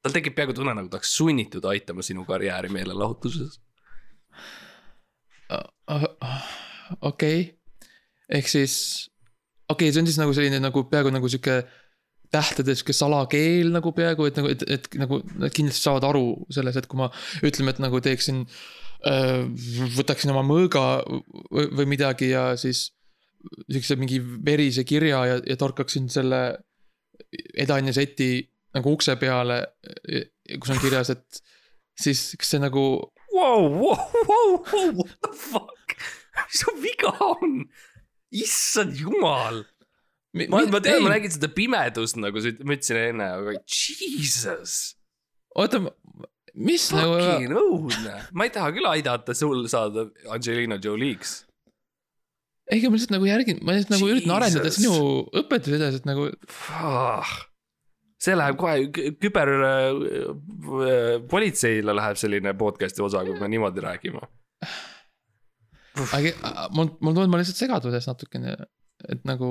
tal tekib peaaegu tunne nagu ta oleks sunnitud aitama sinu karjääri meelelahutuses. okei, ehk siis, okei okay,, see on siis nagu selline nagu peaaegu nagu sihuke tähtede sihuke salakeel nagu peaaegu, et nagu, et, et nagu nad kindlasti saavad aru selles, et kui ma ütleme, et nagu teeksin. võtaksin oma mõõga või, või midagi ja siis sihukese mingi verise kirja ja, ja torkaksin selle edaine seti nagu ukse peale, kus on kirjas, et siis kas see nagu Wow, wow, wow, wow, what the fuck, mis su viga on? issand jumal, ma, ma tean, ei, ma nägin seda pimedust nagu sa ma ütlesin enne, aga jesus, oota, mis nagu, fucking õudne, ma ei taha küll aidata sul saada Angelina Jolie'ks. ega ma lihtsalt nagu järgin, ma lihtsalt nagu üritan arendada sinu õpetusi edasi, et nagu see läheb kohe kü- küber äh, politseile läheb selline podcast'i osa, kui me niimoodi räägime. aga mul, mul tundub, ma lihtsalt segaduses natukene, et nagu,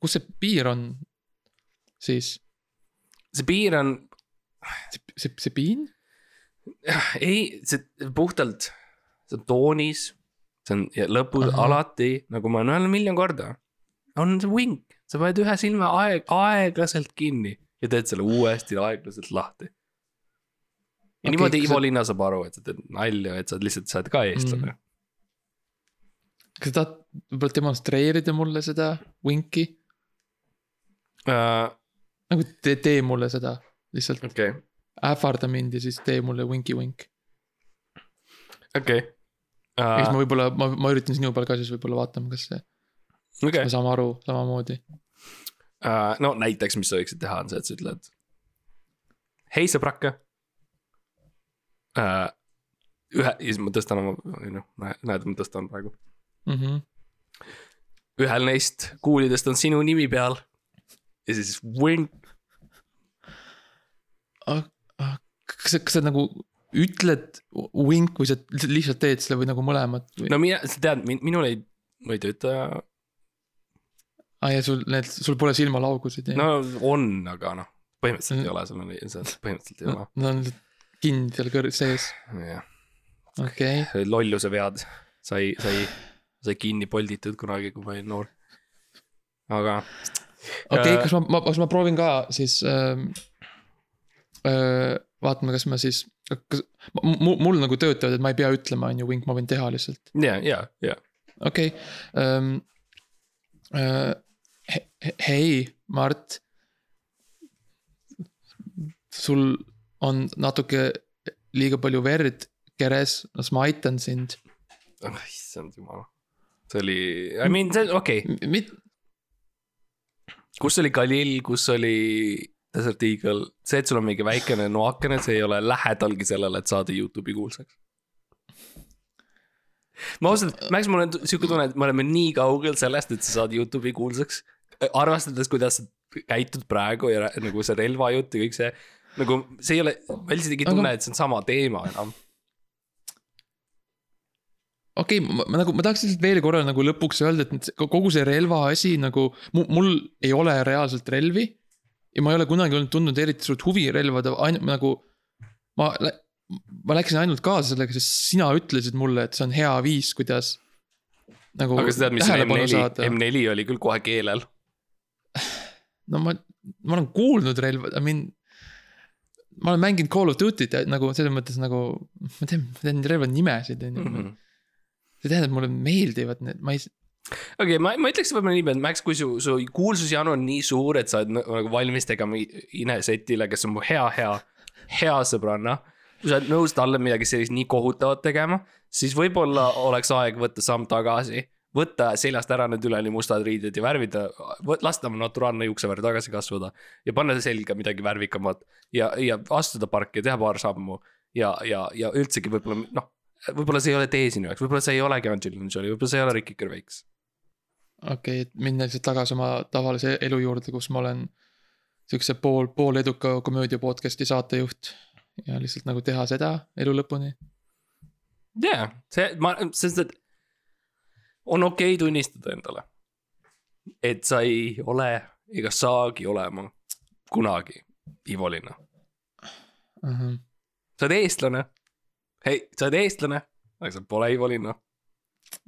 kus see piir on siis, see piir on, see, see, see piin? ei, see puhtalt, see on toonis, see on ja lõpus Ahah. alati, nagu ma olen öelnud miljon korda, on see vink, sa paned ühe silma aeg, aeglaselt kinni ja teed selle uuesti aeglaselt lahti. ja okay, niimoodi Ivo sa- Linna saab aru, et sa teed nalja, et sa lihtsalt, sa oled ka eestlane Mm. kas sa tahad võib-olla demonstreerida mulle seda vinki? mm. uh,. nagu tee, tee mulle seda, lihtsalt okay., ähvarda mind ja siis tee mulle vinki vink. okei ja siis okay. ma võib-olla, ma, ma üritan sinu peal ka siis võib-olla vaatama, kas see, okei me, saame aru samamoodi. no näiteks, mis sa võiksid teha, on see, et sa ütled. hei sõbrake. ühe, ja siis ma tõstan oma, noh, näed, ma tõstan praegu. Mhm. Ühel neist kuulidest on sinu nimi peal. ja siis vink, kas sa, kas sa nagu ütled wink või sa lihtsalt teed selle või nagu mõlemat või? no mina, sa tead, minul ei, ma ei tööta. aa ja sul need, sul pole silmalaugusid no on, aga noh, põhimõtteliselt ei ole, sul on, põhimõtteliselt ei no, ole. no on kinni seal kõr- sees, jah, okei okay.. lolluse vead sai, sai, sai kinni polditud kunagi, kui ma olin noor. aga okei okay,, Äh, kas ma, ma, kas ma proovin ka siis ähm,. Äh, vaatame, kas ma siis, kas mul, mul nagu töötavad, et ma ei pea ütlema, on ju, wink, ma võin teha lihtsalt, ja, ja, ja, okei ähm,. Äh, he, he- hei, Mart. sul on natuke liiga palju verd keres, las ma aitan sind. oh, issand jumal. See oli, I mean, see, okei okay., kus oli Galil, kus oli Desert Eagle, see, et sul on mingi väikene noakene, see ei ole lähedalgi sellele, et saada Youtube'i kuulsaks. ma ausalt, Max, mul on sihuke tunne, et me oleme nii kaugel sellest, et sa saad Youtube'i kuulsaks. arvestades, kuidas sa käitud praegu ja nagu see relvajutt ja kõik see. nagu see ei ole, ma lihtsalt ei tunne, et see on sama teema enam. Okei okay,, ma, nagu, ma tahaks lihtsalt veel korra nagu lõpuks öelda, et kogu see relva asi nagu, mul ei ole reaalselt relvi. ja ma ei ole kunagi olnud tundnud eriti suurt huvi relvade, ainult nagu. ma, ma läksin ainult kaasa sellega, sest sina ütlesid mulle, et see on hea viis, kuidas. nagu aga sa tead, mis on tähelepanu M4, saada. M4 oli küll kohe keelel. no ma, ma olen kuulnud relva, I mean. ma olen mänginud Call of Duty't nagu selles mõttes nagu, ma tean, ma tean relvade nimesid on ju. Mhm. See tähendab, mulle meeldivad need, ma ei, okei okay,, ma, ma ütleks võib-olla niimoodi, et Max, kui su, su kuulsusjanu on nii suur, et sa oled nagu valmis tegema Inesetile, kes on mu hea, hea, hea sõbranna. kui sa oled nõus talle midagi sellist nii kohutavat tegema, siis võib-olla oleks aeg võtta samm tagasi. võtta seljast ära need üleni mustad riided ja värvida, lasta oma naturaalne juuksevärv tagasi kasvada. ja panna selga midagi värvikamat ja, ja astuda parki ja teha paar sammu ja, ja, ja üldsegi võib-olla noh, võib-olla see ei ole tee sinu jaoks, võib-olla see ei olegi Angelina Jolie, võib-olla see ei ole Ricky Gervais okei okay,, et minna lihtsalt tagasi oma tavalise elu juurde, kus ma olen siukse pool, pooleduka komöödia podcast'i saatejuht ja lihtsalt nagu teha seda elu lõpuni. jaa, see, ma, sest et on okei okay tunnistada endale, et sa ei ole ega saagi olema kunagi Ivo Linna. sa oled eestlane. hei, sa oled eestlane, aga sa pole Ivo Linna.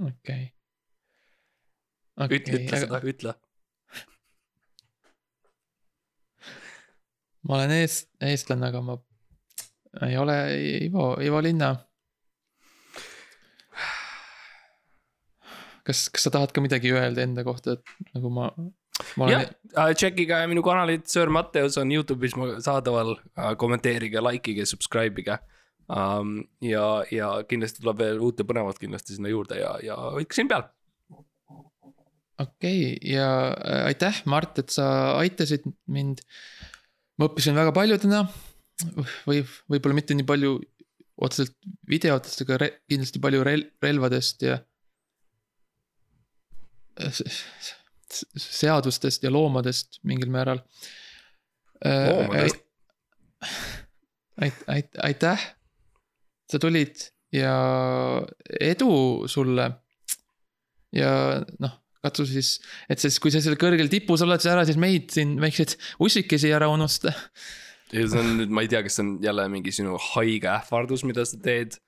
okei. ütle, ütle seda, ütle. ma olen eest-, eestlane, aga ma ei ole Ivo, Ivo Linna. kas, kas sa tahad ka midagi öelda enda kohta, et nagu ma, ma jah olen,, tšekkige minu kanalit, Sir Matteus on Youtube'is saadaval, kommenteerige, like ige, subscribe ige um,. ja, ja kindlasti tuleb veel uut ja põnevat kindlasti sinna juurde ja, ja hoidke silm peal okei okay, ja äh, aitäh, Mart, et sa aitasid mind. ma õppisin väga palju täna või võib-olla mitte nii palju otseselt videotest, aga kindlasti palju rel, relvadest ja. seadustest ja loomadest mingil määral. Loomadest? ait-, ait-, aitäh, sa tulid ja edu sulle. ja noh, katsu siis, et siis, kui sa seal kõrgel tipus oled, sa ära siis meid siin väikseid ussikesi ära unusta. ja see on nüüd, ma ei tea, kas see on jälle mingi sinu haige ähvardus, mida sa teed.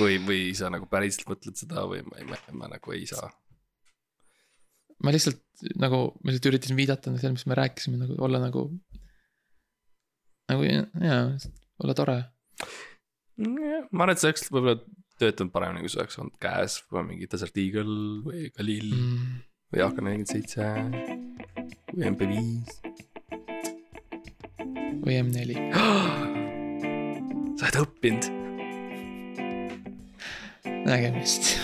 või, või sa nagu päriselt mõtled seda või ma ei, ma, ma nagu ei saa. ma lihtsalt nagu, ma lihtsalt üritasin viidata sellele, mis me rääkisime nagu olla nagu. nagu jaa, olla tore. Ma arvan, et see oleks võib-olla töötanud paremini, kui see oleks olnud käes, võib-olla mingi Desert Eagle või Galil mm. Või AK nelikümmend seitse või MP5. või M4. sa oled õppinud. nägemist.